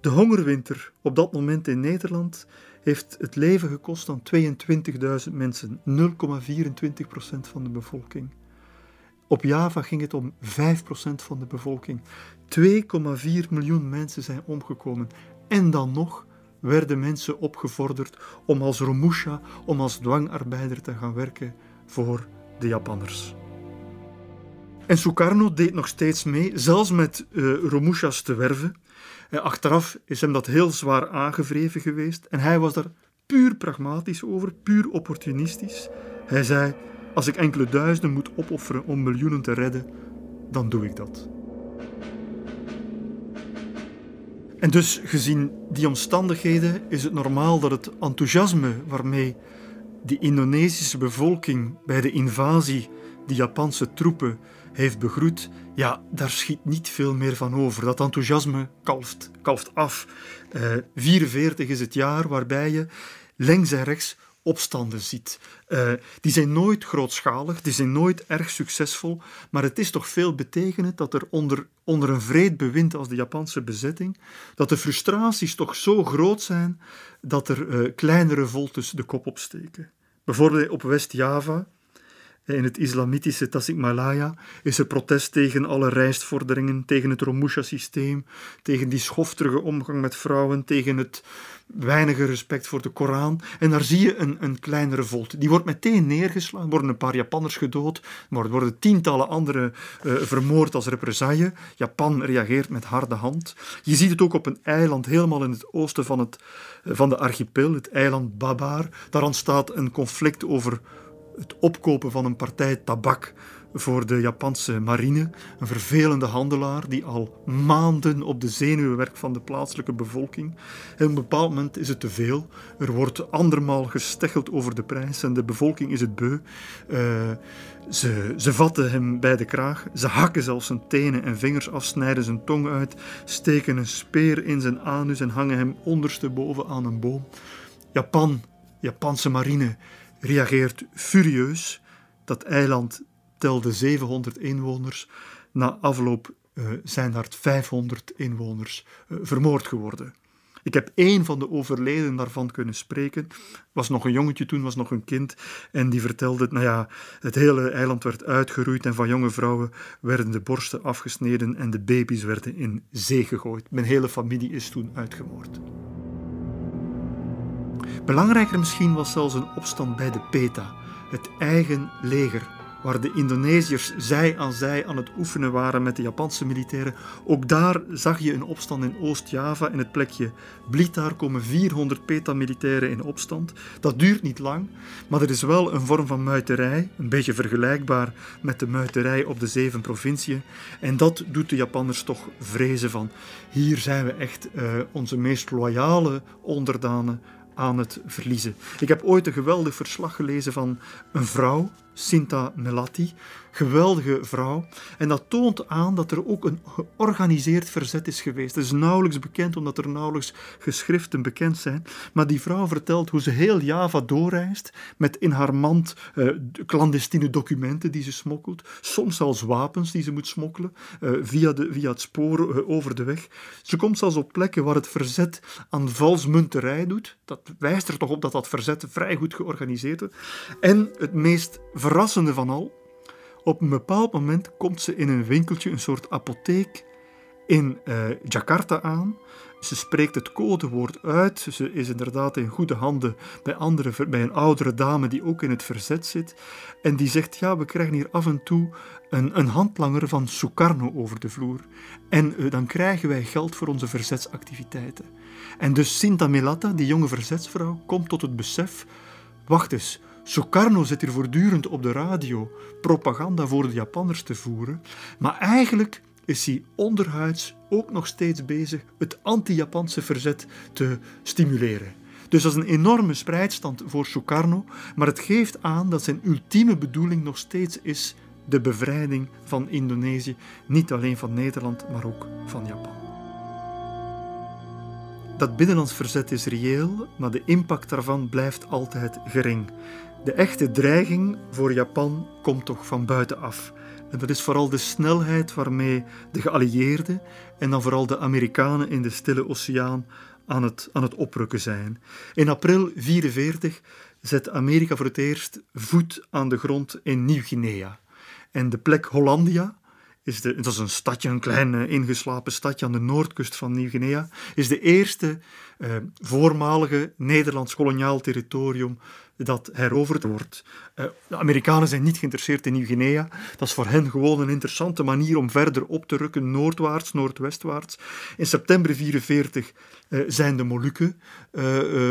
B: De hongerwinter op dat moment in Nederland heeft het leven gekost aan 22.000 mensen, 0,24% van de bevolking. Op Java ging het om 5% van de bevolking. 2,4 miljoen mensen zijn omgekomen. En dan nog werden mensen opgevorderd om als Romusha, om als dwangarbeider te gaan werken voor de Japanners. En Sukarno deed nog steeds mee, zelfs met uh, Romushas te werven. achteraf is hem dat heel zwaar aangevreven geweest en hij was daar puur pragmatisch over, puur opportunistisch. Hij zei: Als ik enkele duizenden moet opofferen om miljoenen te redden, dan doe ik dat. En dus, gezien die omstandigheden, is het normaal dat het enthousiasme waarmee de Indonesische bevolking bij de invasie die Japanse troepen heeft begroet, ja, daar schiet niet veel meer van over. Dat enthousiasme kalft, kalft af. Uh, eh, 44 is het jaar waarbij je links en rechts opstanden ziet. Uh, die zijn nooit grootschalig, die zijn nooit erg succesvol, maar het is toch veel betekenend dat er onder, onder een vreed bewind als de Japanse bezetting, dat de frustraties toch zo groot zijn dat er uh, kleinere voltes de kop opsteken. Bijvoorbeeld op West-Java, in het islamitische Tasikmalaya is er protest tegen alle rijstvorderingen, tegen het Romusha-systeem, tegen die schofterige omgang met vrouwen, tegen het weinige respect voor de Koran. En daar zie je een, een kleine revolt. Die wordt meteen neergeslagen, worden een paar Japanners gedood, maar er worden tientallen anderen uh, vermoord als represaille. Japan reageert met harde hand. Je ziet het ook op een eiland helemaal in het oosten van, het, van de archipel, het eiland Babar. Daar ontstaat een conflict over het opkopen van een partij tabak voor de Japanse marine, een vervelende handelaar die al maanden op de zenuwen werkt van de plaatselijke bevolking. En op een bepaald moment is het te veel. Er wordt andermaal gesteggeld over de prijs en de bevolking is het beu. Uh, ze, ze vatten hem bij de kraag, ze hakken zelfs zijn tenen en vingers af, snijden zijn tong uit, steken een speer in zijn anus en hangen hem ondersteboven aan een boom. Japan, Japanse marine, reageert furieus. Dat eiland telde 700 inwoners. Na afloop uh, zijn daar 500 inwoners uh, vermoord geworden. Ik heb één van de overledenen daarvan kunnen spreken. Was nog een jongetje toen, was nog een kind. En die vertelde, nou ja, het hele eiland werd uitgeroeid en van jonge vrouwen werden de borsten afgesneden en de baby's werden in zee gegooid. Mijn hele familie is toen uitgemoord. Belangrijker misschien was zelfs een opstand bij de PETA, het eigen leger, waar de Indonesiërs zij aan zij aan het oefenen waren met de Japanse militairen. Ook daar zag je een opstand in Oost-Java. In het plekje Blitar komen 400 PETA-militairen in opstand. Dat duurt niet lang, maar er is wel een vorm van muiterij, een beetje vergelijkbaar met de muiterij op de zeven provinciën. En dat doet de Japanners toch vrezen van, hier zijn we echt uh, onze meest loyale onderdanen aan het verliezen. Ik heb ooit een geweldig verslag gelezen van een vrouw, Sinta Melati. Geweldige vrouw. En dat toont aan dat er ook een georganiseerd verzet is geweest. Het is nauwelijks bekend, omdat er nauwelijks geschriften bekend zijn. Maar die vrouw vertelt hoe ze heel Java doorreist met in haar mand uh, clandestine documenten die ze smokkelt. Soms zelfs wapens die ze moet smokkelen uh, via, de, via het spoor uh, over de weg. Ze komt zelfs op plekken waar het verzet aan valsmunterij doet. Dat wijst er toch op dat dat verzet vrij goed georganiseerd is. En het meest verrassende van al, op een bepaald moment komt ze in een winkeltje, een soort apotheek in uh, Jakarta aan. Ze spreekt het codewoord uit. Ze is inderdaad in goede handen bij, bij een oudere dame die ook in het verzet zit. En die zegt: Ja, we krijgen hier af en toe een, een handlanger van Sukarno over de vloer. En uh, dan krijgen wij geld voor onze verzetsactiviteiten. En dus Sinta Melata, die jonge verzetsvrouw, komt tot het besef: Wacht eens. Sukarno zit hier voortdurend op de radio propaganda voor de Japanners te voeren, maar eigenlijk is hij onderhuids ook nog steeds bezig het anti-Japanse verzet te stimuleren. Dus dat is een enorme spreidstand voor Sukarno, maar het geeft aan dat zijn ultieme bedoeling nog steeds is de bevrijding van Indonesië, niet alleen van Nederland, maar ook van Japan. Dat binnenlands verzet is reëel, maar de impact daarvan blijft altijd gering. De echte dreiging voor Japan komt toch van buitenaf. En dat is vooral de snelheid waarmee de geallieerden en dan vooral de Amerikanen in de Stille Oceaan aan het, aan het oprukken zijn. In april 1944 zet Amerika voor het eerst voet aan de grond in Nieuw-Guinea. En de plek Hollandia, is dat is een stadje, een klein uh, ingeslapen stadje aan de noordkust van Nieuw-Guinea, is de eerste uh, voormalige Nederlands koloniaal territorium dat heroverd wordt. Uh, de Amerikanen zijn niet geïnteresseerd in Nieuw-Guinea. Dat is voor hen gewoon een interessante manier om verder op te rukken, noordwaarts, noordwestwaarts. In september 1944 uh, zijn de Molukken uh,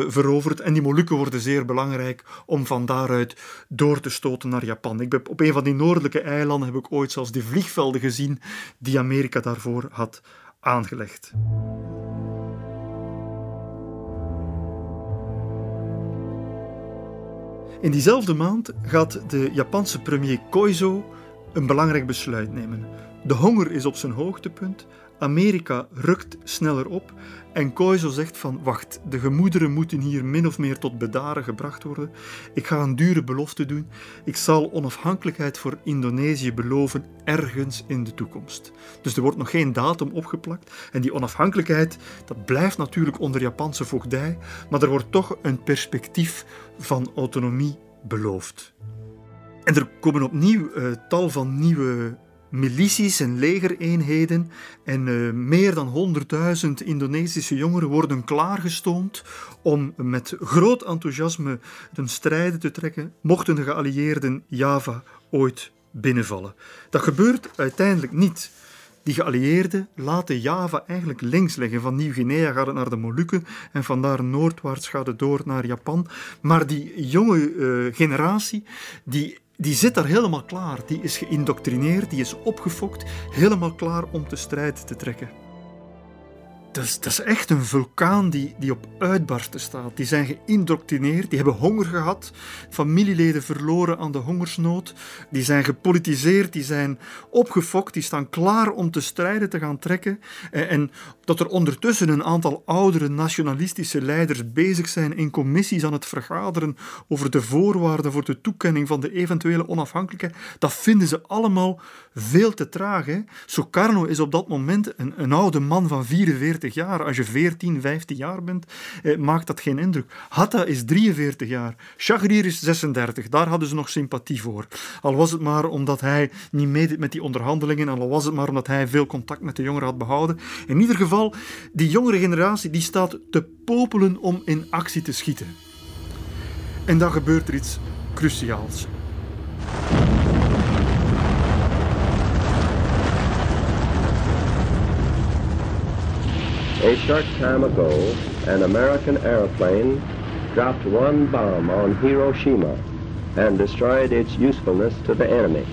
B: veroverd. En die Molukken worden zeer belangrijk om van daaruit door te stoten naar Japan. Ik ben, op een van die noordelijke eilanden heb ik ooit zelfs de vliegvelden gezien die Amerika daarvoor had aangelegd. In diezelfde maand gaat de Japanse premier Koizo een belangrijk besluit nemen. De honger is op zijn hoogtepunt, Amerika rukt sneller op en Koizo zegt van wacht, de gemoederen moeten hier min of meer tot bedaren gebracht worden. Ik ga een dure belofte doen. Ik zal onafhankelijkheid voor Indonesië beloven ergens in de toekomst. Dus er wordt nog geen datum opgeplakt en die onafhankelijkheid dat blijft natuurlijk onder Japanse voogdij, maar er wordt toch een perspectief van autonomie beloofd. En er komen opnieuw uh, tal van nieuwe milities en legereenheden en uh, meer dan 100.000 Indonesische jongeren worden klaargestoomd om met groot enthousiasme ten strijde te trekken mochten de geallieerden Java ooit binnenvallen. Dat gebeurt uiteindelijk niet. Die geallieerden laten Java eigenlijk links liggen. Van Nieuw-Guinea gaat het naar de Molukken en vandaar noordwaarts gaat het door naar Japan. Maar die jonge uh, generatie die die zit daar helemaal klaar. Die is geïndoctrineerd, die is opgefokt, helemaal klaar om te strijd te trekken. Dat is, dat is, echt een vulkaan die, die op uitbarsten staat. Die zijn geïndoctrineerd, die hebben honger gehad, familieleden verloren aan de hongersnood. Die zijn gepolitiseerd, die zijn opgefokt, die staan klaar om te strijden, te gaan trekken. En, dat er ondertussen een aantal oudere nationalistische leiders bezig zijn in commissies aan het vergaderen over de voorwaarden voor de toekenning van de eventuele onafhankelijkheid, dat vinden ze allemaal veel te traag. Hè? Sukarno is op dat moment een, een oude man van 44 jaar. Als je 14, 15 jaar bent, eh, maakt dat geen indruk. Hatta is 43 jaar. Shagrir is 36. Daar hadden ze nog sympathie voor. Al was het maar omdat hij niet meedeed met die onderhandelingen, al was het maar omdat hij veel contact met de jongeren had behouden. In ieder geval, die jongere generatie die staat te popelen om in actie te schieten. En dan gebeurt er iets cruciaals.
P: A short time ago, an American airplane dropped one bomb on Hiroshima and destroyed its usefulness to the enemy.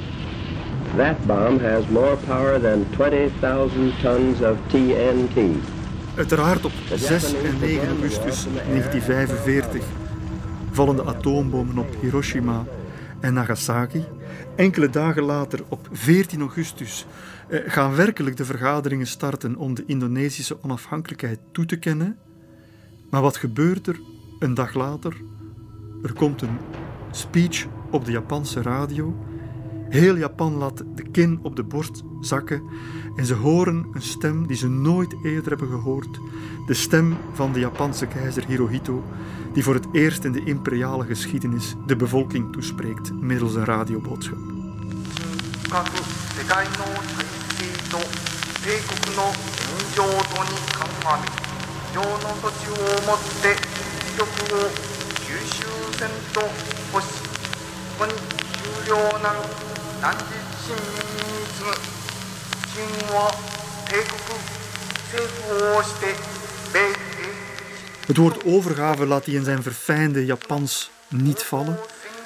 P: That bomb has more power than 20,000 tons of TNT.
B: Uiteraard op 6 en 9 augustus 1945 vallen de atoombommen op Hiroshima en Nagasaki. Enkele dagen later, op 14 augustus, eh, gaan werkelijk de vergaderingen starten om de Indonesische onafhankelijkheid toe te kennen. Maar wat gebeurt er een dag later? Er komt een speech op de Japanse radio. Heel Japan laat de kin op de borst zakken en ze horen een stem die ze nooit eerder hebben gehoord. De stem van de Japanse keizer Hirohito, die voor het eerst in de imperiale geschiedenis de bevolking toespreekt middels een radioboodschap. 世界の体制と帝国の現状とに鑑み上の土地をもって威力を九州戦と欲しここに終了なる南実親民に次ぐ秦は帝国政府をして米 Het woord overgave laat hij in zijn verfijnde Japans niet vallen,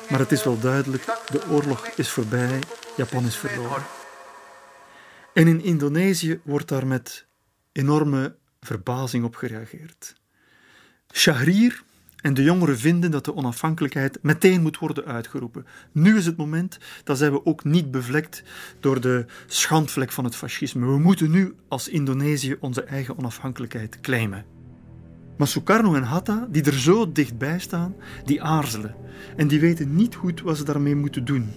B: maar het is wel duidelijk, de oorlog is voorbij, Japan is verloren. En in Indonesië wordt daar met enorme verbazing op gereageerd. Shahrir en de jongeren vinden dat de onafhankelijkheid meteen moet worden uitgeroepen. Nu is het moment, dat zijn we ook niet bevlekt door de schandvlek van het fascisme. We moeten nu als Indonesië onze eigen onafhankelijkheid claimen. Maar Sukarno en Hatta, die er zo dichtbij staan, die aarzelen. En die weten niet goed wat ze daarmee moeten doen.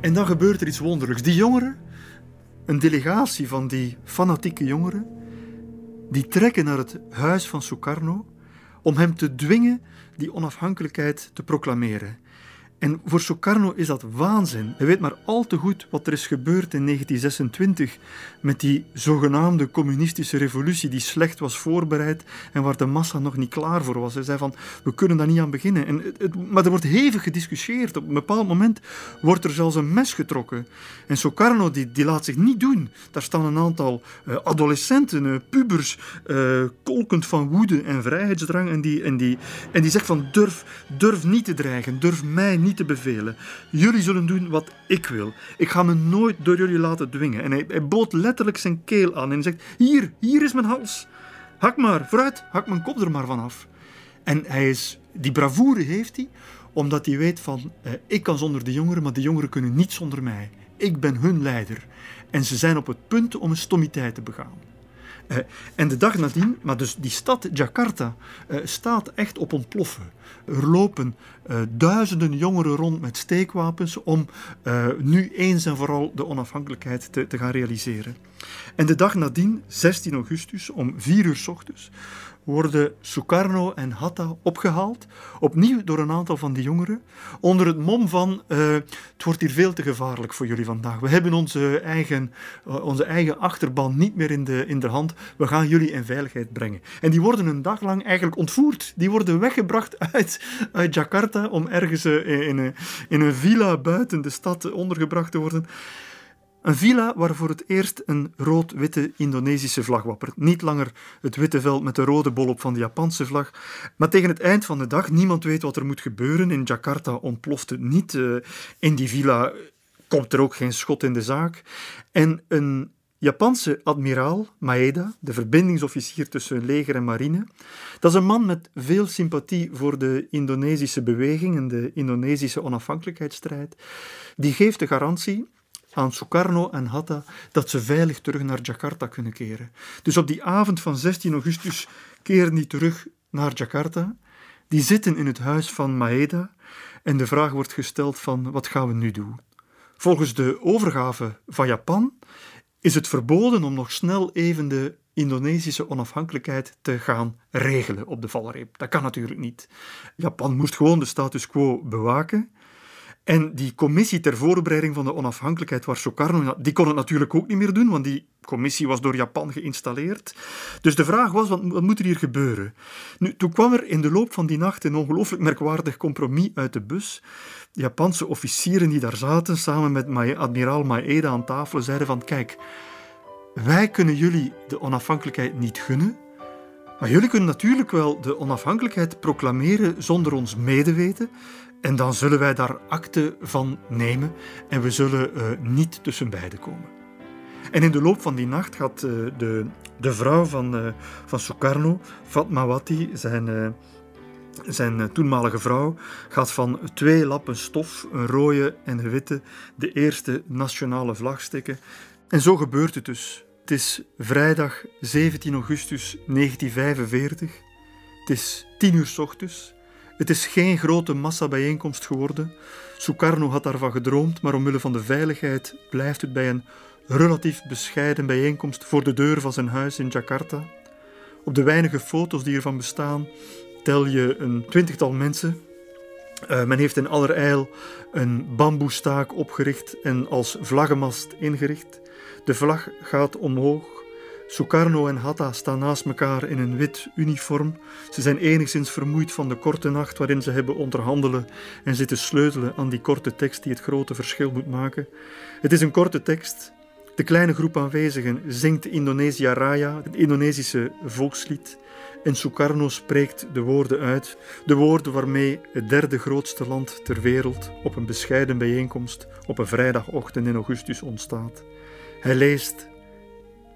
B: En dan gebeurt er iets wonderlijks. Die jongeren, een delegatie van die fanatieke jongeren, die trekken naar het huis van Sukarno om hem te dwingen die onafhankelijkheid te proclameren. En voor Sukarno is dat waanzin. Hij weet maar al te goed wat er is gebeurd in 1926 met die zogenaamde communistische revolutie die slecht was voorbereid en waar de massa nog niet klaar voor was. Hij zei van, we kunnen daar niet aan beginnen. En het, maar er wordt hevig gediscussieerd. Op een bepaald moment wordt er zelfs een mes getrokken. En Sukarno die, die laat zich niet doen. Daar staan een aantal uh, adolescenten, uh, pubers, uh, kolkend van woede en vrijheidsdrang. En die, en, die, en die zegt van, durf, durf niet te dreigen, durf mij niet te bevelen. Jullie zullen doen wat ik wil. Ik ga me nooit door jullie laten dwingen. En hij, hij bood letterlijk zijn keel aan en zegt: Hier, hier is mijn hals. Hak maar, vooruit, hak mijn kop er maar vanaf. En hij is, die bravoure heeft hij, omdat hij weet van: eh, ik kan zonder de jongeren, maar de jongeren kunnen niet zonder mij. Ik ben hun leider. En ze zijn op het punt om een stommiteit te begaan. Uh, en de dag nadien, maar dus die stad Jakarta uh, staat echt op ontploffen. Er lopen uh, duizenden jongeren rond met steekwapens om nu eens en vooral de onafhankelijkheid te, te, gaan realiseren. En de dag nadien, 16 augustus, om 4 uur s ochtends, worden Sukarno en Hatta opgehaald, opnieuw door een aantal van die jongeren, onder het mom van uh, het wordt hier veel te gevaarlijk voor jullie vandaag. We hebben onze eigen, uh, onze eigen achterban niet meer in de, in de hand. We gaan jullie in veiligheid brengen. En die worden een dag lang eigenlijk ontvoerd. Die worden weggebracht uit, uit Jakarta om ergens uh, in, een, in een villa buiten de stad ondergebracht te worden. Een villa waar voor het eerst een rood-witte Indonesische vlag wappert. Niet langer het witte veld met de rode bol op van de Japanse vlag. Maar tegen het eind van de dag, niemand weet wat er moet gebeuren. In Jakarta ontploft het niet. In die villa komt er ook geen schot in de zaak. En een Japanse admiraal, Maeda, de verbindingsofficier tussen leger en marine, dat is een man met veel sympathie voor de Indonesische beweging en de Indonesische onafhankelijkheidsstrijd. Die geeft de garantie aan Sukarno en Hatta dat ze veilig terug naar Jakarta kunnen keren. Dus op die avond van 16 augustus keren die terug naar Jakarta. Die zitten in het huis van Maeda en de vraag wordt gesteld van wat gaan we nu doen? Volgens de overgave van Japan is het verboden om nog snel even de Indonesische onafhankelijkheid te gaan regelen op de valreep. Dat kan natuurlijk niet. Japan moest gewoon de status quo bewaken. En die commissie ter voorbereiding van de onafhankelijkheid waar Sukarno, die kon het natuurlijk ook niet meer doen, want die commissie was door Japan geïnstalleerd. Dus de vraag was, wat, wat moet er hier gebeuren? Nu, toen kwam er in de loop van die nacht een ongelooflijk merkwaardig compromis uit de bus. De Japanse officieren die daar zaten, samen met admiraal Maeda aan tafel, zeiden van, kijk, wij kunnen jullie de onafhankelijkheid niet gunnen, maar jullie kunnen natuurlijk wel de onafhankelijkheid proclameren zonder ons medeweten. En dan zullen wij daar akte van nemen en we zullen uh, niet tussen beiden komen. En in de loop van die nacht gaat uh, de, de vrouw van, uh, van Sukarno, Fatmawati, zijn, Zijn eh, toenmalige vrouw gaat van twee lappen stof, een rode en een witte, de eerste nationale vlag stikken. En zo gebeurt het dus. Het is vrijdag 17 augustus 1945. Het is tien uur s ochtends. Het is geen grote massabijeenkomst geworden. Sukarno had daarvan gedroomd, maar omwille van de veiligheid blijft het bij een relatief bescheiden bijeenkomst voor de deur van zijn huis in Jakarta. Op de weinige foto's die ervan bestaan, tel je een twintigtal mensen. Uh, men heeft in allerijl een bamboestaak opgericht en als vlaggenmast ingericht. De vlag gaat omhoog. Sukarno en Hatta staan naast elkaar in een wit uniform. Ze zijn enigszins vermoeid van de korte nacht waarin ze hebben onderhandelen en zitten sleutelen aan die korte tekst die het grote verschil moet maken. Het is een korte tekst. De kleine groep aanwezigen zingt Indonesia Raya, het Indonesische volkslied. En Sukarno spreekt de woorden uit, de woorden waarmee het derde grootste land ter wereld op een bescheiden bijeenkomst op een vrijdagochtend in augustus ontstaat. Hij leest: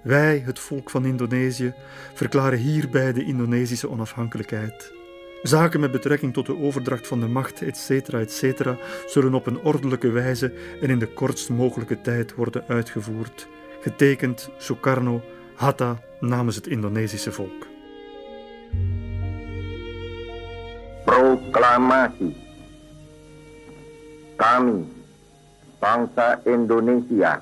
B: Wij, het volk van Indonesië, verklaren hierbij de Indonesische onafhankelijkheid. Zaken met betrekking tot de overdracht van de macht, etc., etc., zullen op een ordelijke wijze en in de kortst mogelijke tijd worden uitgevoerd. Getekend Sukarno Hatta namens het Indonesische volk.
Q: Proklamasi Kami, bangsa Indonesia,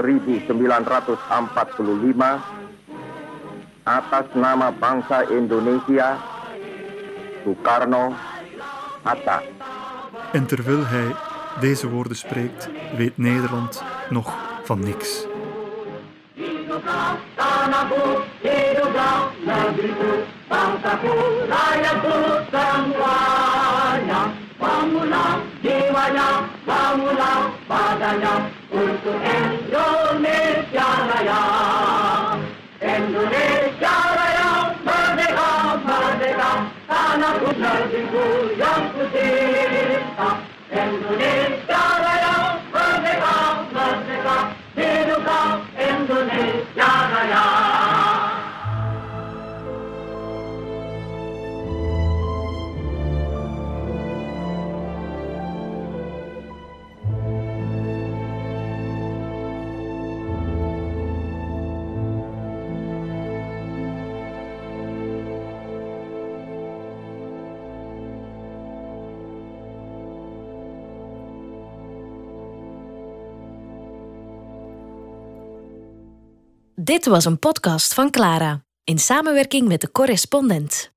Q: 1945 atas nama bangsa Indonesia Soekarno Hatta.
B: En terwijl hij deze woorden spreekt, weet Nederland nog van niks. Untuk Indonesia Raya. Indonesia Raya merdeka, merdeka, tanahku negeriku yang putih. Indonesia
A: Dit was een podcast van Clara in samenwerking met de correspondent.